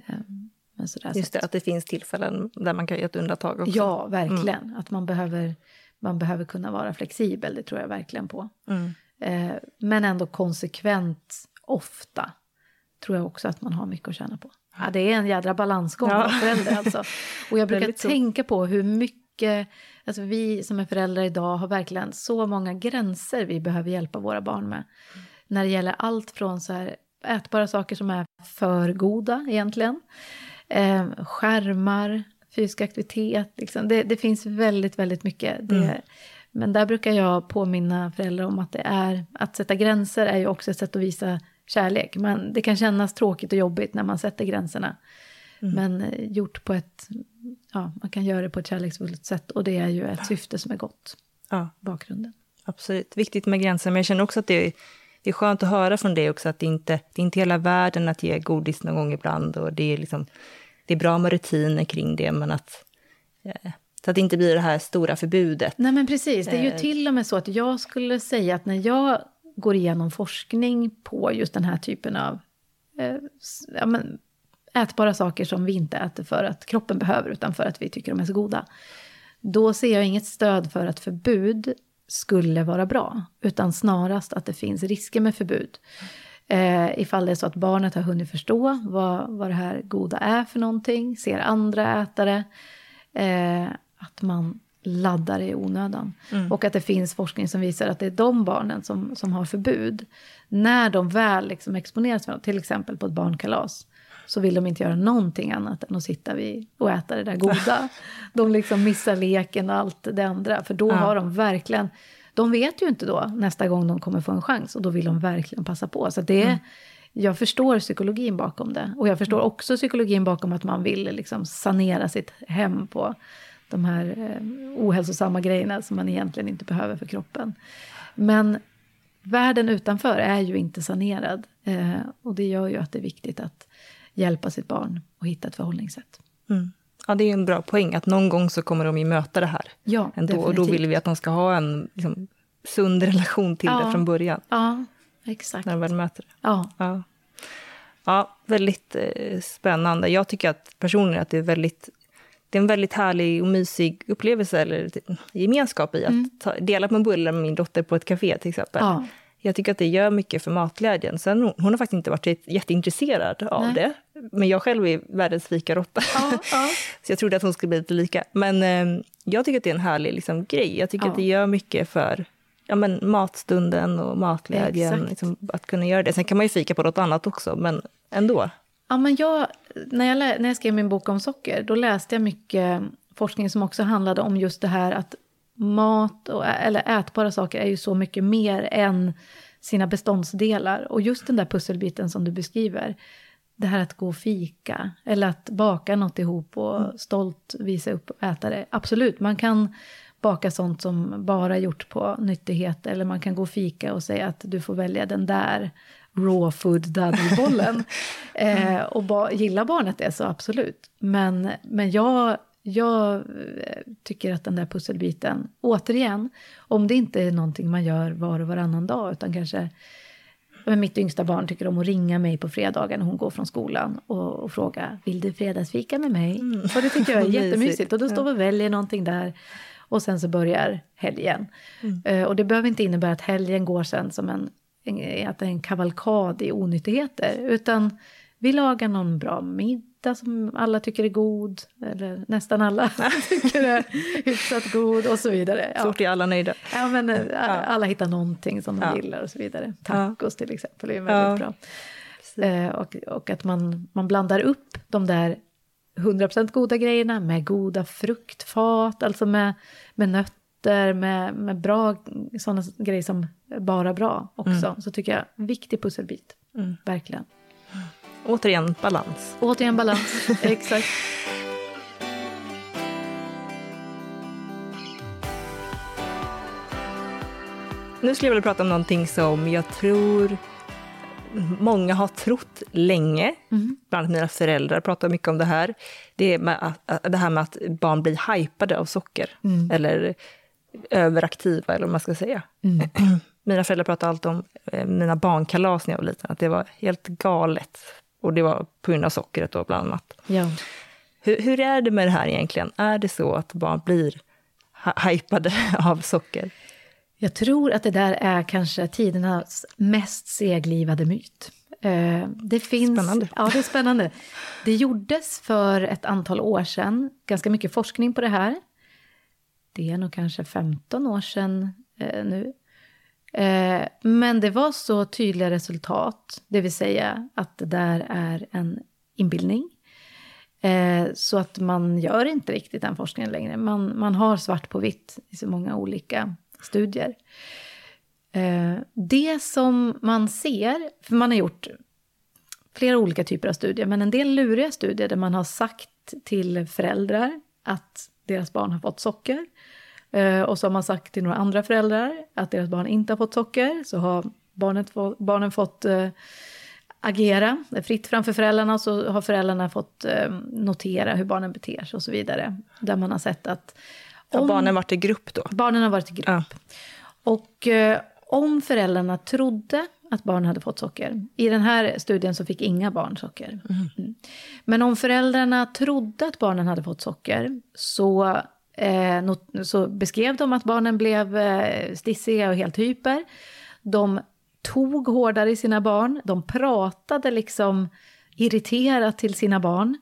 Um, men sådär, Just det, att det finns tillfällen där man kan göra ett undantag också. Ja, verkligen. Mm. Att man behöver, man behöver kunna vara flexibel, det tror jag verkligen på. Mm. Uh, men ändå konsekvent, ofta, tror jag också att man har mycket att tjäna på. Ja, det är en jädra balansgång ja. förälder alltså. Och jag brukar tänka på hur mycket Alltså vi som är föräldrar idag har verkligen så många gränser vi behöver hjälpa våra barn med. Mm. När det gäller allt från så här ätbara saker som är för goda egentligen. Eh, skärmar, fysisk aktivitet. Liksom. Det, det, finns väldigt, väldigt mycket. Det, mm. Men där brukar jag påminna föräldrar om att det är, att sätta gränser är ju också ett sätt att visa kärlek. Men det kan kännas tråkigt och jobbigt när man sätter gränserna. Mm. Men eh, gjort på ett, ja, man kan göra det på ett kärleksfullt sätt och det är ju ett syfte som är gott. Ja. Bakgrunden. Absolut, viktigt med gränser, men jag känner också att det är, det är skönt att höra från dig också att det inte det är inte hela världen att ge godis någon gång ibland och det är liksom, det är bra med rutiner kring det, men att eh, så att det inte blir det här stora förbudet. Nej men precis, det är ju eh. till och med så att jag skulle säga att när jag går igenom forskning på just den här typen av eh, ja, men, ätbara saker som vi inte äter för att kroppen behöver, utan för att vi tycker de är så goda. Då ser jag inget stöd för att förbud skulle vara bra, utan snarast att det finns risker med förbud. Eh, ifall det är så att barnet har hunnit förstå vad, vad det här goda är för någonting, ser andra ätare, eh, att man laddar i onödan. Mm. Och att det finns forskning som visar att det är de barnen som, som har förbud, när de väl liksom exponeras för något, till exempel på ett barnkalas, så vill de inte göra någonting annat än att sitta vid och äta det där goda. De liksom missar leken och allt det andra, för då ja. har de verkligen... De vet ju inte då nästa gång de kommer få en chans och då vill de verkligen passa på. Så det, mm. Jag förstår psykologin bakom det. Och jag förstår mm. också psykologin bakom att man vill liksom sanera sitt hem på de här eh, ohälsosamma grejerna som man egentligen inte behöver för kroppen. Men världen utanför är ju inte sanerad. Eh, och det gör ju att det är viktigt att hjälpa sitt barn och hitta ett förhållningssätt. Mm. Ja, det är en bra poäng, att någon gång så kommer de ju möta det här. Ja, ändå, och då vill vi att de ska ha en liksom, sund relation till ja, det från början. Ja, exakt. När de väl möter det. Ja. ja. Ja, väldigt eh, spännande. Jag tycker att personligen att det är väldigt det är en väldigt härlig och mysig upplevelse, eller gemenskap i att mm. ta, dela på en bulle med min dotter på ett café till exempel. Ja. Jag tycker att det gör mycket för matglädjen. Sen, hon, hon har faktiskt inte varit jätteintresserad av Nej. det. Men jag själv är världens fikarotta. Ja, ja. så jag trodde att hon skulle bli lite lika. Men eh, jag tycker att det är en härlig liksom, grej. Jag tycker ja. att det gör mycket för ja, men, matstunden och matglädjen. Liksom, att kunna göra det. Sen kan man ju fika på något annat också, men ändå. Ja, men jag, när, jag, när jag skrev min bok om socker, då läste jag mycket forskning som också handlade om just det här att mat och, eller ätbara saker är ju så mycket mer än sina beståndsdelar. Och just den där pusselbiten som du beskriver, det här att gå och fika, eller att baka något ihop och mm. stolt visa upp och äta det. Absolut, man kan baka sånt som bara gjort på nyttighet, eller man kan gå och fika och säga att du får välja den där raw food daddelbollen. eh, och ba, gillar barnet det så absolut. Men, men jag, jag eh, tycker att den där pusselbiten, återigen, om det inte är någonting man gör var och varannan dag, utan kanske men mitt yngsta barn tycker om att ringa mig på fredagen när hon går från skolan och, och fråga vill du fredagsfika med mig? Mm. Och det tycker jag är jättemysigt. Och då står vi och väljer någonting där. Och sen så börjar helgen. Mm. Uh, och det behöver inte innebära att helgen går sen som en att det är en kavalkad i onyttigheter. Utan vi lagar någon bra middag som alla tycker är god. Eller nästan alla tycker är hyfsat god och så vidare. Ja. Så fort är alla nöjda. Ja, men eh, alla, alla hittar någonting som de ja. gillar och så vidare. Tacos till exempel är väldigt ja. bra. Eh, och, och att man, man blandar upp de där 100% goda grejerna med goda fruktfat, alltså med, med nötter nötter, med, med bra sådana grejer som bara bra också. Mm. Så tycker jag, viktig pusselbit. Mm. Verkligen. Återigen balans. Återigen balans, exakt. Nu skulle jag vilja prata om någonting som jag tror många har trott länge, mm. bland annat mina föräldrar pratar mycket om det här. Det, är med att, det här med att barn blir hypade av socker. Mm. Eller överaktiva, eller vad man ska säga. Mm. Mina föräldrar pratade alltid om eh, mina barnkalas när jag var liten, att det var helt galet. Och det var på grund av sockret då, bland annat. Ja. Hur, hur, är det med det här egentligen? Är det så att barn blir hypade av socker? Jag tror att det där är kanske tidernas mest seglivade myt. Eh, det finns, spännande. Ja, det är spännande. Det gjordes för ett antal år sedan ganska mycket forskning på det här det är nog kanske 15 år sedan eh, nu. Eh, men det var så tydliga resultat, det vill säga att det där är en inbildning. Eh, så att man gör inte riktigt den forskningen längre. Man, man har svart på vitt i så många olika studier. Eh, det som man ser, för man har gjort flera olika typer av studier, men en del luriga studier där man har sagt till föräldrar att deras barn har fått socker. Eh, och så har man sagt till några andra föräldrar att deras barn inte har fått socker. Så har barnet, barnen fått eh, agera fritt framför föräldrarna. Så har föräldrarna fått eh, notera hur barnen beter sig och så vidare. Där man har sett att... Om, har barnen varit i grupp då? Barnen har varit i grupp. Ja. Och om föräldrarna trodde att barn hade fått socker. I den här studien så fick inga barn socker. Mm. Mm. Men om föräldrarna trodde att barnen hade fått socker så, så beskrev de att barnen blev eh, stissiga och helt hyper. De tog hårdare i sina barn, de pratade liksom irriterat till sina barn.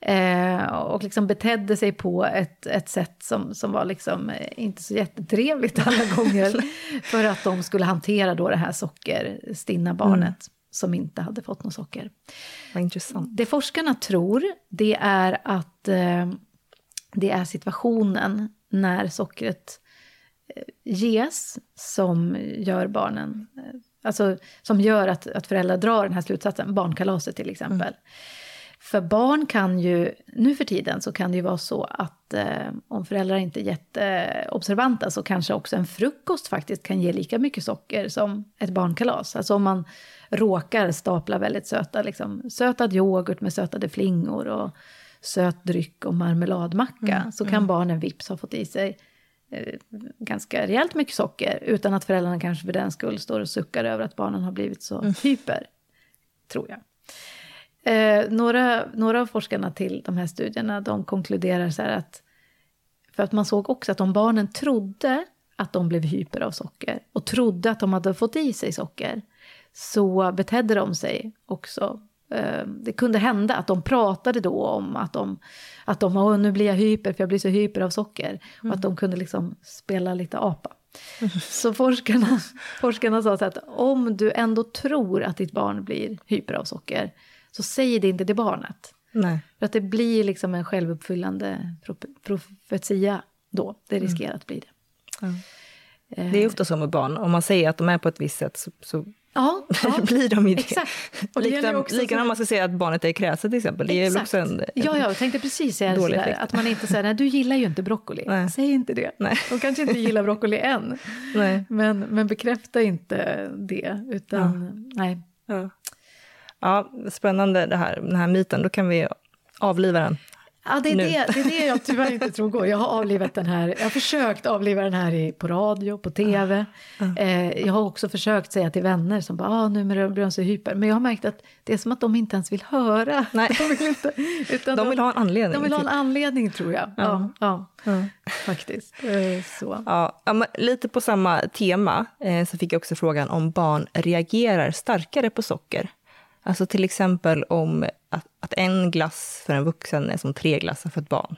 Eh, och liksom betedde sig på ett, ett sätt som, som var liksom eh, inte så jättetrevligt alla gånger. för att de skulle hantera då det här sockerstinna barnet mm. som inte hade fått något socker. Vad intressant. Det forskarna tror, det är att eh, det är situationen när sockret eh, ges som gör barnen... Eh, alltså som gör att, att föräldrar drar den här slutsatsen, barnkalaset till exempel. Mm. För barn kan ju, nu för tiden så kan det ju vara så att eh, om föräldrar inte är jätteobservanta så kanske också en frukost faktiskt kan ge lika mycket socker som ett barnkalas. Alltså om man råkar stapla väldigt söta, liksom, sötad yoghurt med sötade flingor och söt dryck och marmeladmacka mm, så kan mm. barnen vips ha fått i sig eh, ganska rejält mycket socker utan att föräldrarna kanske för den skull står och suckar över att barnen har blivit så mm. hyper, tror jag. Eh, några, några av forskarna till de här studierna de konkluderar så här att... För att man såg också att om barnen trodde att de blev hyper av socker och trodde att de hade fått i sig socker så betedde de sig också. Eh, det kunde hända att de pratade då om att de, att de Åh, nu blir jag hyper för jag blir så hyper av socker. Mm. Och att de kunde liksom spela lite apa. Mm. Så forskarna, forskarna sa så att om du ändå tror att ditt barn blir hyper av socker så säg det inte till barnet. Nej. För att det blir liksom en självuppfyllande profetia då. Det mm. riskerar mm. att bli det. Ja. Eh. Det är ofta så med barn. Om man säger att de är på ett visst sätt så, så ja, ja. blir de ju det. Exakt. Och Likadant om man ska säga att barnet är kräset till exempel. Det är också en, ja, jag tänkte precis säga sådär, att man inte säger nej du gillar ju inte broccoli. Nej. Säg inte det. Nej. De kanske inte gillar broccoli än. Nej. Men, men bekräfta inte det. Utan, ja. nej. Ja. Ja, spännande det här, den här myten. Då kan vi avliva den. Ja, det är, det, det är det jag tyvärr inte tror går. Jag har avlivat den här, jag har försökt avliva den här i, på radio, på tv. Mm. Eh, jag har också försökt säga till vänner som bara, ah, nu blir de så hyper. Men jag har märkt att det är som att de inte ens vill höra. Nej. De vill, inte, utan de vill ha en anledning. De vill ha en anledning tror jag. Ja, ja, ja. faktiskt. Eh, så. Ja, lite på samma tema eh, så fick jag också frågan om barn reagerar starkare på socker Alltså till exempel om att, att, en glass för en vuxen är som tre glassar för ett barn.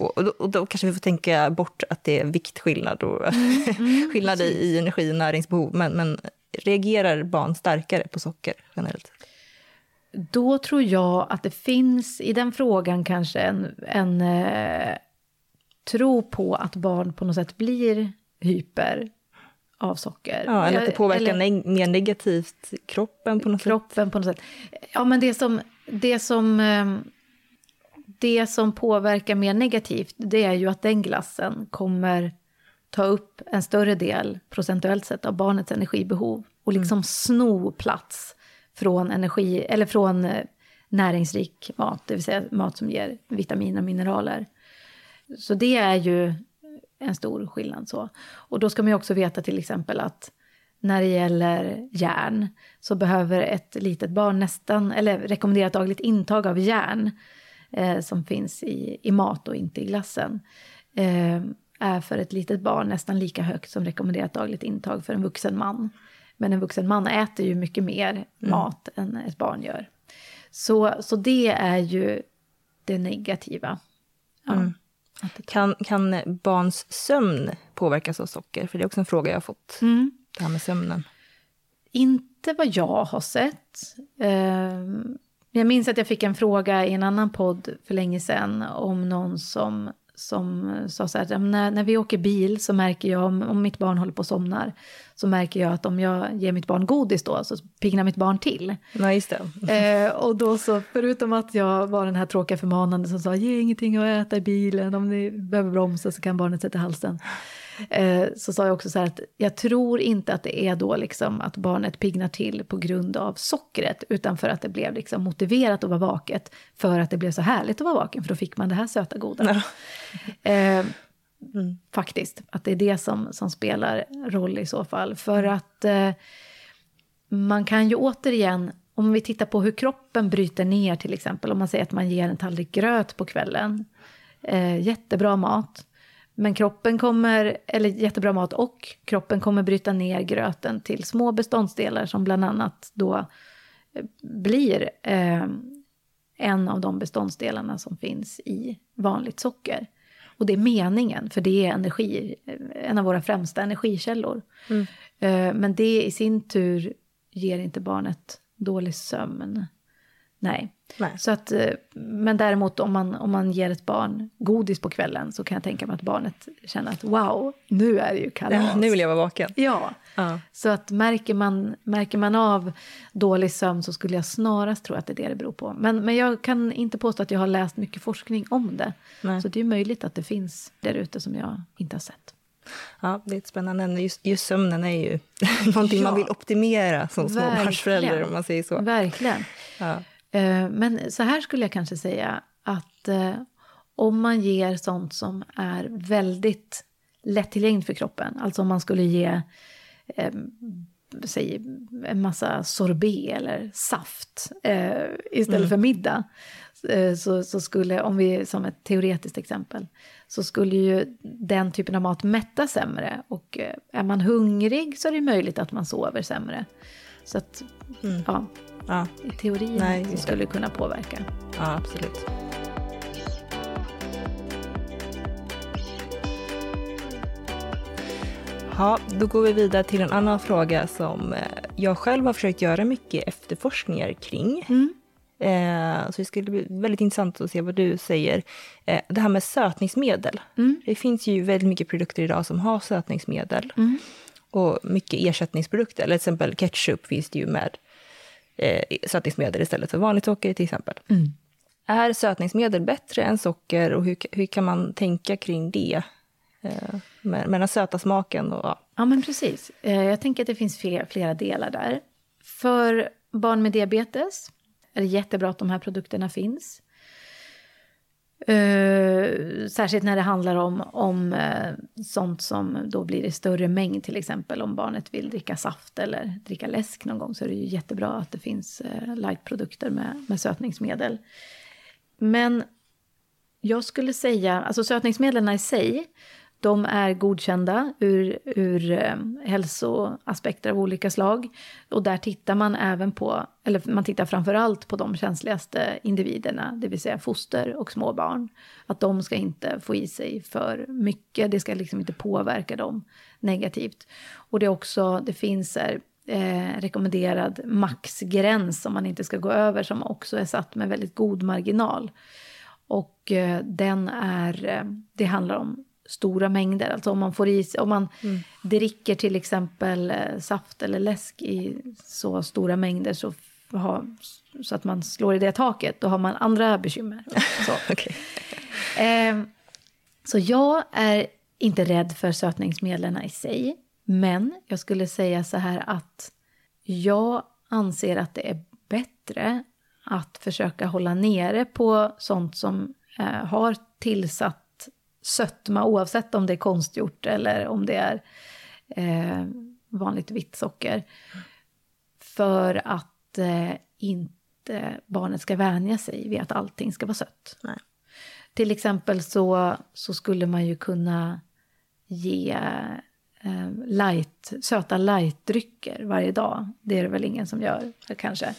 Och, och, då, och då, kanske vi får tänka bort att det är viktskillnad och mm, mm, skillnad i, i energi och näringsbehov. Men, men reagerar barn starkare på socker generellt? Då tror jag att det finns i den frågan kanske en, en eh, tro på att barn på något sätt blir hyper av socker. Ja, eller att det påverkar eller, neg mer negativt kroppen på något kroppen sätt. på något sätt. Ja, men det som, det som, ehm, det som påverkar mer negativt, det är ju att den glassen kommer ta upp en större del, procentuellt sett, av barnets energibehov och mm. liksom mm. sno plats från energi, eller från eh, näringsrik mat, det vill säga mat som ger vitaminer och mineraler. Så det är ju en stor skillnad. Så. Och då ska man ju också veta till exempel att när det gäller järn så behöver ett litet barn nästan, eller rekommenderat dagligt intag av järn eh, som finns i, i mat och inte i glassen eh, är för ett litet barn nästan lika högt som rekommenderat dagligt intag för en vuxen man. Men en vuxen man äter ju mycket mer mm. mat än ett barn gör. Så, så det är ju det negativa. Ja. Mm. Kan, kan barns sömn påverkas av socker? För det är också en fråga jag har fått. Mm. Det här med sömnen. Inte vad jag har sett. Ehm, Jag minns att jag fick en fråga i en annan podd för länge sedan om någon som, som sa så här, när, när vi åker bil så märker jag, om, om mitt barn håller på att somnar, så märker jag att om jag ger mitt barn godis då så piggnar mitt barn till. Ja, just. Eh, och då så, förutom att jag var den här tråkiga förmanande som sa ge ingenting att äta i bilen, om ni behöver bromsa så kan barnet sätta halsen. Eh, så sa jag också så att jag tror inte att det är då liksom att barnet pignar till på grund av sockret, utan för att det blev liksom motiverat att vara vaket, för att det blev så härligt att vara vaken, för då fick man det här söta goda. Ja. Eh, mm. Faktiskt, att det är det som, som spelar roll i så fall. För att eh, man kan ju återigen, om vi tittar på hur kroppen bryter ner till exempel, om man säger att man ger en tallrik gröt på kvällen, eh, jättebra mat, men kroppen kommer, eller jättebra mat och kroppen kommer bryta ner gröten till små beståndsdelar som bland annat då eh, blir eh, en av de beståndsdelarna som finns i vanligt socker. Och det är meningen, för det är energi, eh, en av våra främsta energikällor. Mm. Eh, men det i sin tur ger inte barnet dålig sömn. Nej. Nej. Så att, eh, men däremot om man, om man ger ett barn godis på kvällen så kan jag tänka mig att barnet känner att wow, nu är det ju kalas. Ja, nu vill jag vara vaken. Ja. ja. Så att märker man, märker man av dålig sömn så skulle jag snarast tro att det är det det beror på. Men, men jag kan inte påstå att jag har läst mycket forskning om det. Nej. Så det är möjligt att det finns där ute som jag inte har sett. Ja, det är ett spännande ämne. Just, just sömnen är ju någonting ja. man vill optimera som småbarnsförälder, om man säger så. Verkligen. Ja. Eh, men så här skulle jag kanske säga att eh, om man ger sånt som är väldigt lättillgängligt för kroppen, alltså om man skulle ge eh, säg, en massa sorbet eller saft eh, istället mm. för middag, eh, så, så skulle, om vi som ett teoretiskt exempel, så skulle ju den typen av mat mätta sämre. Och eh, är man hungrig så är det möjligt att man sover sämre. Så att, mm. ja, ja. i teorin Nej, så skulle kunna påverka. Ja, absolut. Ja, då går vi vidare till en annan fråga som eh, jag själv har försökt göra mycket efterforskningar kring. Mm. Eh, så det skulle bli väldigt intressant att se vad du säger. Eh, det här med sötningsmedel. Mm. Det finns ju väldigt mycket produkter idag som har sötningsmedel. Mm. Och mycket ersättningsprodukter, eller till exempel ketchup finns det ju med eh, sötningsmedel istället för vanligt socker till exempel. Mm. Är sötningsmedel bättre än socker och hur, hur kan man tänka kring det? Eh, med, med den söta smaken och... Ja, ja men precis. Eh, jag tänker att det finns flera, flera delar där. För barn med diabetes är det jättebra att de här produkterna finns. Uh, särskilt när det handlar om, om uh, sånt som då blir i större mängd, till exempel om barnet vill dricka saft eller dricka läsk någon gång så är det ju jättebra att det finns uh, lightprodukter med, med sötningsmedel. Men jag skulle säga, alltså sötningsmedlen i sig de är godkända ur, ur eh, hälsoaspekter av olika slag. Och där tittar man även på, eller man tittar framför allt på de känsligaste individerna, det vill säga foster och småbarn. Att de ska inte få i sig för mycket, det ska liksom inte påverka dem negativt. Och det är också, det finns här, eh, rekommenderad maxgräns som man inte ska gå över, som också är satt med väldigt god marginal. Och eh, den är, eh, det handlar om stora mängder. Alltså om man får i om man mm. dricker till exempel eh, saft eller läsk i så stora mängder så, ha, så att man slår i det taket, då har man andra bekymmer. Så, okay. eh, så jag är inte rädd för sötningsmedlen i sig. Men jag skulle säga så här att jag anser att det är bättre att försöka hålla nere på sånt som eh, har tillsatt sötma oavsett om det är konstgjort eller om det är eh, vanligt vitt socker. För att eh, inte barnet ska vänja sig vid att allting ska vara sött. Nej. Till exempel så, så skulle man ju kunna ge eh, light, söta lightdrycker varje dag. Det är det väl ingen som gör kanske.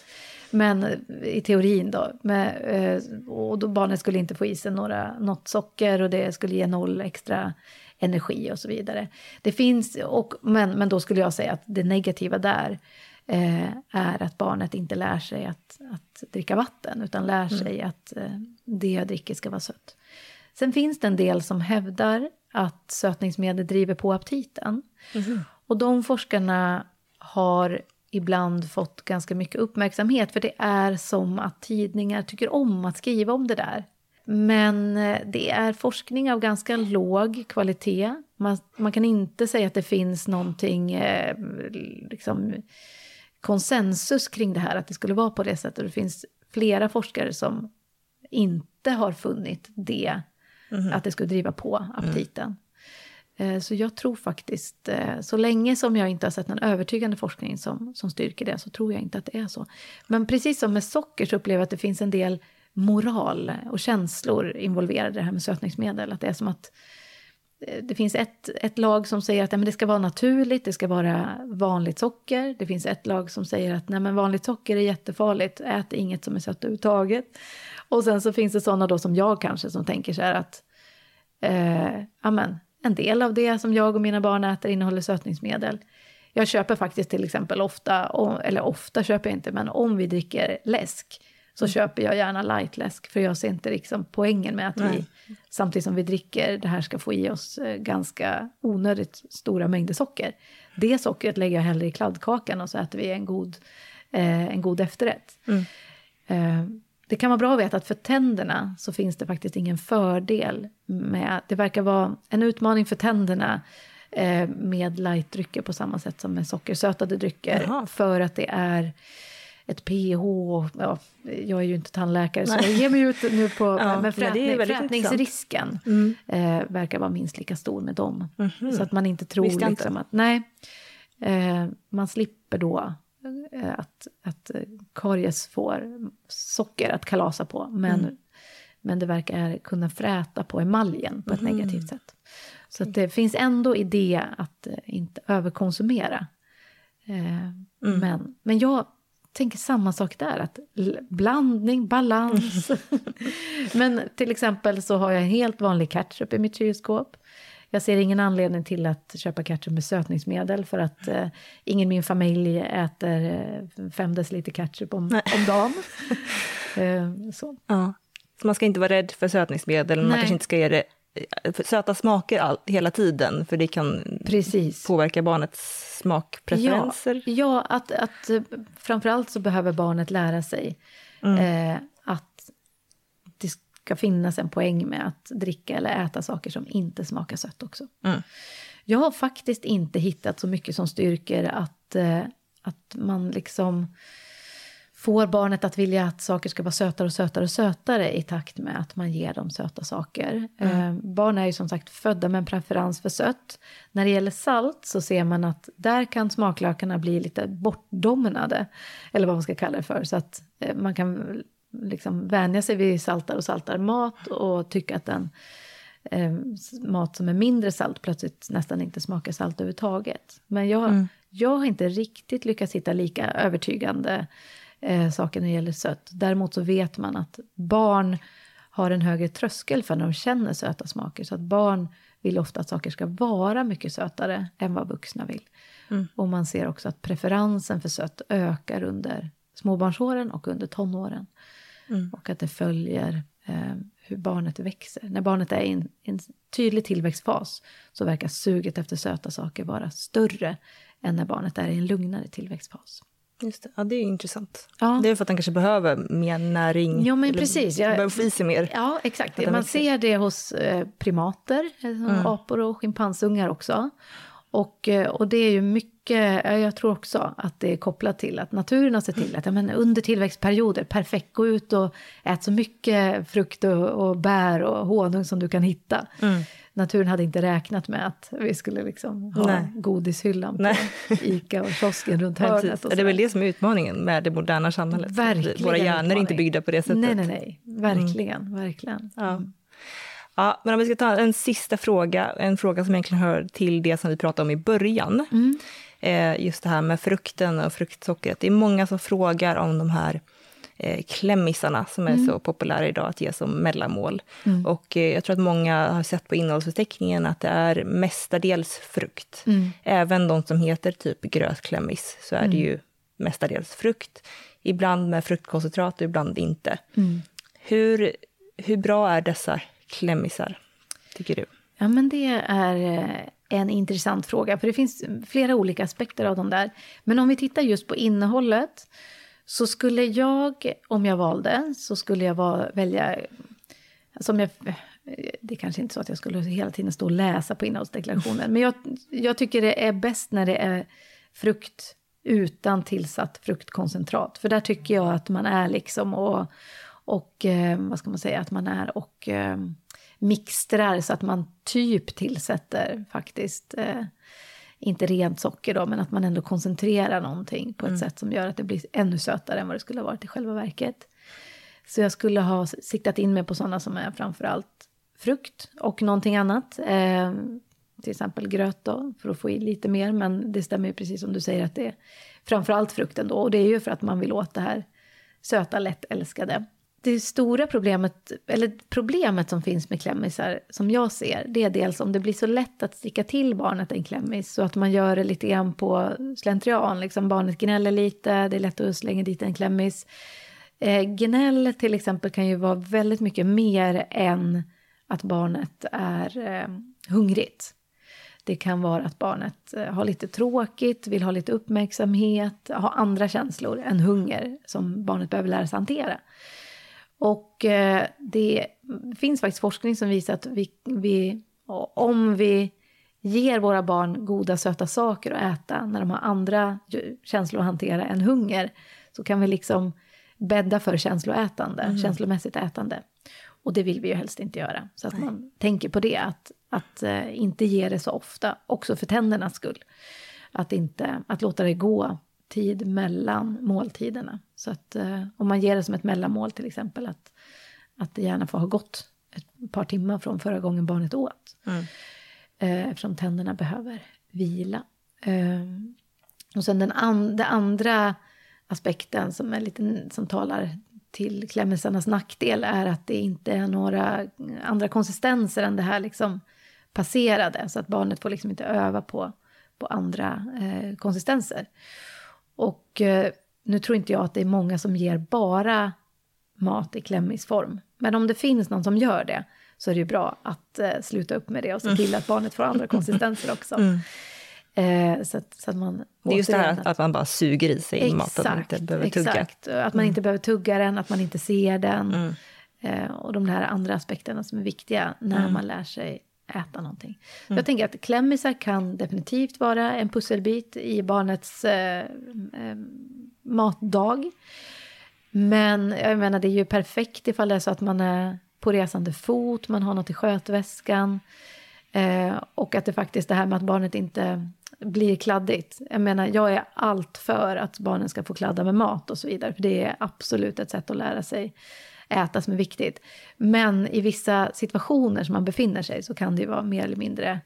Men i teorin då. Med, eh, och då barnet skulle inte få i sig några, något socker och det skulle ge noll extra energi och så vidare. Det finns, och, men, men då skulle jag säga att det negativa där eh, är att barnet inte lär sig att, att dricka vatten utan lär mm. sig att eh, det jag dricker ska vara sött. Sen finns det en del som hävdar att sötningsmedel driver på aptiten. Mm. Och de forskarna har ibland fått ganska mycket uppmärksamhet för det är som att tidningar tycker om att skriva om det där. Men eh, det är forskning av ganska låg kvalitet. Man, man kan inte säga att det finns någonting eh, liksom, konsensus kring det här, att det skulle vara på det sättet. Det finns flera forskare som inte har funnit det, mm. att det skulle driva på aptiten. Mm. Eh, så jag tror faktiskt, eh, så länge som jag inte har sett någon övertygande forskning som, som styrker det, så tror jag inte att det är så. Men precis som med socker så upplever jag att det finns en del moral och känslor involverade i det här med sötningsmedel. Att det är som att eh, det finns ett, ett lag som säger att ja, men det ska vara naturligt, det ska vara vanligt socker. Det finns ett lag som säger att nej, men vanligt socker är jättefarligt, ät inget som är sött överhuvudtaget. Och sen så finns det sådana då som jag kanske som tänker så här att eh, amen, en del av det som jag och mina barn äter innehåller sötningsmedel. Jag köper faktiskt till exempel ofta, eller ofta köper jag inte, men om vi dricker läsk så mm. köper jag gärna lightläsk för jag ser inte liksom poängen med att Nej. vi samtidigt som vi dricker det här ska få i oss eh, ganska onödigt stora mängder socker. Det sockret lägger jag hellre i kladdkakan och så äter vi en god, eh, en god efterrätt. Mm. Eh, det kan vara bra att veta att för tänderna så finns det faktiskt ingen fördel med, det verkar vara en utmaning för tänderna eh, med lightdrycker på samma sätt som med sockersötade drycker. Jaha. För att det är ett pH. Ja, jag är ju inte tandläkare nej. så jag ger mig ut nu på... ja, men frätning, frätningsrisken mm. eh, verkar vara minst lika stor med dem. Mm -hmm. Så att man inte tror liksom inte. att... Nej, eh, man slipper då att, att karies får socker att kalasa på. Men, mm. men det verkar kunna fräta på emaljen på ett mm. negativt sätt. Så att det finns ändå idé att eh, inte överkonsumera. Eh, mm. men, men jag tänker samma sak där, att blandning, balans. Men till exempel så har jag en helt vanlig ketchup i mitt kylskåp. Jag ser ingen anledning till att köpa ketchup med sötningsmedel för att eh, ingen i min familj äter eh, fem deciliter ketchup om, om dagen. eh, så. Ja. så man ska inte vara rädd för sötningsmedel, Nej. man kanske inte ska ge det Eh, söta smaker all, hela tiden, för det kan Precis. påverka barnets smakpreferenser. Ja, ja att, att framförallt så behöver barnet lära sig mm. eh, ska finnas en poäng med att dricka eller äta saker som inte smakar sött också. Mm. Jag har faktiskt inte hittat så mycket som styrker att, eh, att man liksom får barnet att vilja att saker ska vara sötare och sötare och sötare i takt med att man ger dem söta saker. Mm. Eh, barn är ju som sagt födda med en preferens för sött. När det gäller salt så ser man att där kan smaklökarna bli lite bortdomnade, eller vad man ska kalla det för. Så att eh, man kan liksom vänja sig vid saltare och saltare mat och tycka att den eh, mat som är mindre salt plötsligt nästan inte smakar salt överhuvudtaget. Men jag, mm. jag har inte riktigt lyckats hitta lika övertygande eh, saker när det gäller sött. Däremot så vet man att barn har en högre tröskel för när de känner söta smaker. Så att barn vill ofta att saker ska vara mycket sötare än vad vuxna vill. Mm. Och man ser också att preferensen för sött ökar under småbarnsåren och under tonåren. Mm. Och att det följer eh, hur barnet växer. När barnet är i en, en, tydlig tillväxtfas så verkar suget efter söta saker vara större än när barnet är i en lugnare tillväxtfas. Just det. Ja, det är intressant. Ja. Det är för att den kanske behöver mer näring. Ja, men precis. Jag, behöver få i sig mer. Ja, exakt. Man ser det hos eh, primater, eh, mm. apor och schimpansungar också. Och, eh, och det är ju mycket, jag tror också att det är kopplat till att naturen har sett till att ja, men under tillväxtperioder, perfekt, gå ut och ät så mycket frukt och, och bär och honung som du kan hitta. Mm naturen hade inte räknat med att vi skulle liksom ha Nej. godishyllan på Nej. Ica och kiosken runt hörnet. det är väl det som är utmaningen med det moderna samhället. Verkligen Våra hjärnor är inte byggda på det sättet. Nej, nej, nej. Verkligen, mm. verkligen. Ja. Mm. Ja, men om vi ska ta en sista fråga, en fråga som egentligen hör till det som vi pratade om i början. Mm. Eh, just det här med frukten och fruktsockret. Det är många som frågar om de här eh, klämmisarna som är mm. så populära idag att ge som mellanmål. Mm. Och eh, jag tror att många har sett på innehållsförteckningen att det är mestadels frukt. Mm. Även de som heter typ grötklämmis så är det mm. ju mestadels frukt, ibland med fruktkoncentrat och ibland inte. Hur, hur bra är dessa klämmisar, tycker du? Ja, men det är eh, en intressant fråga, för det finns flera olika aspekter av dem. där. Men om vi tittar just på innehållet, så skulle jag, om jag valde, så skulle jag vara, välja... Alltså om jag, eh, det är kanske inte så att jag skulle hela tiden stå och läsa på innehållsdeklarationen, men jag, jag tycker det är bäst när det är frukt utan tillsatt fruktkoncentrat. För där tycker jag att man är liksom och, och eh, vad ska man säga, att man är och eh, mixtrar så att man typ tillsätter faktiskt, eh, inte rent socker då, men att man ändå koncentrerar någonting på ett mm. sätt som gör att det blir ännu sötare än vad det skulle ha varit i själva verket. Så jag skulle ha siktat in mig på sådana som är framförallt frukt och någonting annat. Eh, till exempel gröt då, för att få i lite mer. Men det stämmer ju precis som du säger att det är framförallt frukten då. Och det är ju för att man vill åt det här söta, lättälskade det stora problemet, eller problemet som finns med klämmisar, som jag ser, det är dels om det blir så lätt att sticka till barnet en klämmis, så att man gör det lite grann på slentrian, liksom barnet gnäller lite, det är lätt att slänga dit en klämmis. Eh, gnäll till exempel kan ju vara väldigt mycket mer än att barnet är eh, hungrigt. Det kan vara att barnet eh, har lite tråkigt, vill ha lite uppmärksamhet, har andra känslor än hunger som barnet behöver lära sig hantera. Och eh, det finns faktiskt forskning som visar att vi, vi, om vi ger våra barn goda söta saker att äta när de har andra känslor att hantera än hunger, så kan vi liksom bädda för känsloätande, mm. känslomässigt ätande. Och det vill vi ju helst inte göra. Så att Nej. man tänker på det, att, att uh, inte ge det så ofta, också för tändernas skull. Att, inte, att låta det gå tid mellan måltiderna. Så att eh, om man ger det som ett mellanmål till exempel, att, att det gärna får ha gått ett par timmar från förra gången barnet åt. Mm. Eh, eftersom tänderna behöver vila. Eh, och sen den, an, den andra aspekten som, är lite, som talar till klämmisarnas nackdel är att det inte är några andra konsistenser än det här liksom passerade. Så att barnet får liksom inte öva på, på andra eh, konsistenser. Och eh, nu tror inte jag att det är många som ger bara mat i klämmisform. Men om det finns någon som gör det så är det ju bra att eh, sluta upp med det och se till att barnet får andra konsistenser också. Mm. Eh, så, att, så, att, man... Det är just det här att, att man bara suger i sig exakt, maten och inte behöver tugga. Exakt, att man mm. inte behöver tugga den, att man inte ser den. Mm. Eh, och de här andra aspekterna som är viktiga när mm. man lär sig äta någonting. Mm. Jag tänker att klämmisar kan definitivt vara en pusselbit i barnets eh, eh, matdag. Men jag menar, det är ju perfekt ifall det är så att man är på resande fot, man har något i skötväskan. Eh, och att det faktiskt det här med att barnet inte blir kladdigt. Jag menar, jag är allt för att barnen ska få kladda med mat och så vidare. För det är absolut ett sätt att lära sig äta som är viktigt. Men i vissa situationer som man befinner sig så kan det ju vara mer eller mindre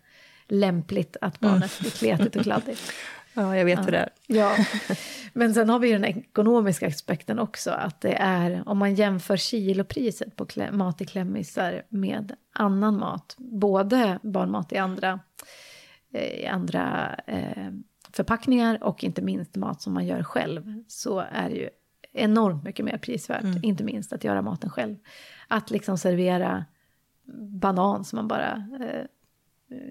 lämpligt att barnet blir kletigt och kladdigt. Ja, jag vet ja. hur det är. Ja. Men sen har vi ju den ekonomiska aspekten också, att det är, om man jämför kilopriset på mat i klämmisar med annan mat, både barnmat i andra, eh, i andra eh, förpackningar och inte minst mat som man gör själv, så är det ju enormt mycket mer prisvärt, mm. inte minst att göra maten själv. Att liksom servera banan som man bara eh,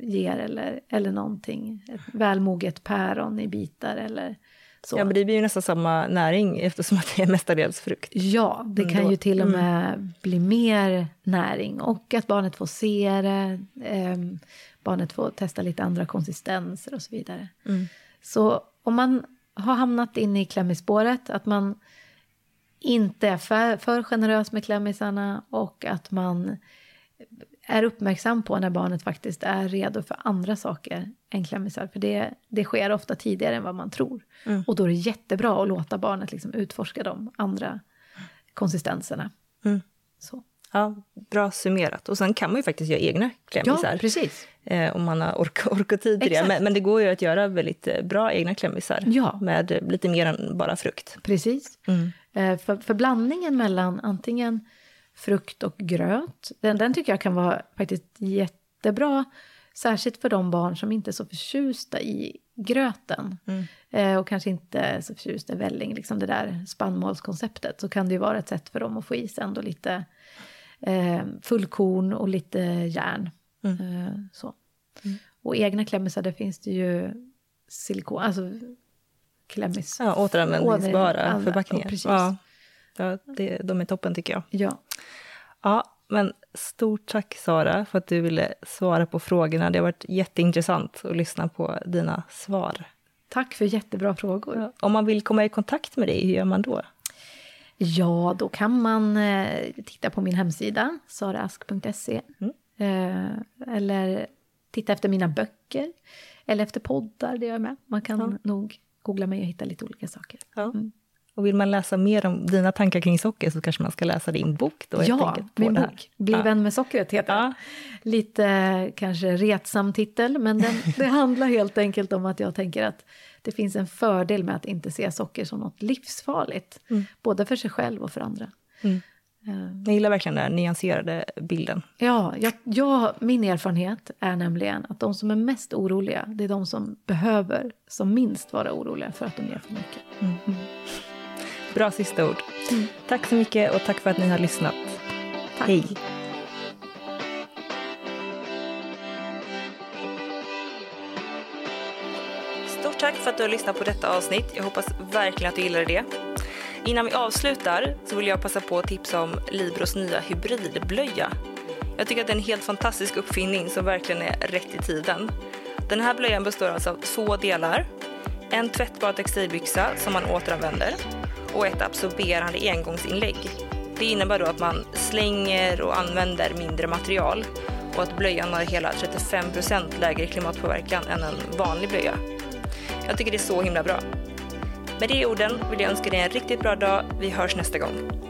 ger eller, eller någonting. Ett välmoget päron i bitar eller så. Ja, men det blir ju nästan samma näring eftersom att det är mestadels frukt. Ja, det kan mm, ju till och mm. med mm. bli mer näring och att barnet får se det. Eh, barnet får testa lite andra konsistenser och så vidare. Mm. Så om man har hamnat inne i klämmispåret, att man inte är för, för generös med klämmisarna och att man är uppmärksam på när barnet faktiskt är redo för andra saker än klämmisar. För det, det sker ofta tidigare än vad man tror. Mm. Och då är det jättebra att låta barnet liksom utforska de andra konsistenserna. Mm. Så. Ja, bra summerat. Och sen kan man ju faktiskt göra egna klämmisar. Ja, precis. Eh, om man har ork, ork och tid till det. Men, men, det går ju att göra väldigt eh, bra egna klämmisar. Ja. Med lite mer än bara frukt. Precis. Mm. Eh, för, för blandningen mellan antingen frukt och gröt, den, den tycker jag kan vara faktiskt jättebra Särskilt för de barn som inte är så förtjusta i gröten. Mm. Eh, och kanske inte är så förtjusta i välling, liksom det där spannmålskonceptet. Så kan det ju vara ett sätt för dem att få i sig ändå lite eh, fullkorn och lite järn. Mm. Eh, så. Mm. Och egna klämmisar, där finns det ju silikon, alltså klämmis. Ja, återanvändningsbara förpackningar. Ja, ja det, de är toppen tycker jag. Ja. Ja, men stort tack Sara för att du ville svara på frågorna. Det har varit jätteintressant att lyssna på dina svar. Tack för jättebra frågor. Ja. Om man vill komma i kontakt med dig, hur gör man då? Ja, då kan man eh, titta på min hemsida, saraask.se. Mm. Eh, eller titta efter mina böcker. Eller efter poddar, det gör jag med. Man kan ja. nog googla mig och hitta lite olika saker. Ja. Mm. Och vill man läsa mer om dina tankar kring socker så kanske man ska läsa din bok då? Ja, min bok. Bli ja. vän med sockret heter ja. den. Lite kanske retsam titel, men den, det handlar helt enkelt om att jag tänker att det finns en fördel med att inte se socker som något livsfarligt. Mm. Både för sig själv och för andra. Mm. Uh, jag gillar verkligen den här nyanserade bilden. Ja, jag, jag, min erfarenhet är nämligen att de som är mest oroliga, det är de som behöver som minst vara oroliga för att de ger för mycket. Mm. mm. Bra sista ord. Mm. Tack så mycket och tack för att ni har lyssnat. Tack. Hej. Stort tack för att du har lyssnat på detta avsnitt. Jag hoppas verkligen att du gillade det. Innan vi avslutar så vill jag passa på att tipsa om Libros nya hybridblöja. Jag tycker att det är en helt fantastisk uppfinning som verkligen är rätt i tiden. Den här blöjan består alltså av två delar. En tvättbar textilbyxa som man återanvänder och ett absorberande engångsinlägg. Det innebär då att man slänger och använder mindre material och att blöjan har hela 35% lägre klimatpåverkan än en vanlig blöja. Jag tycker det är så himla bra. Med de orden vill jag önska dig en riktigt bra dag. Vi hörs nästa gång.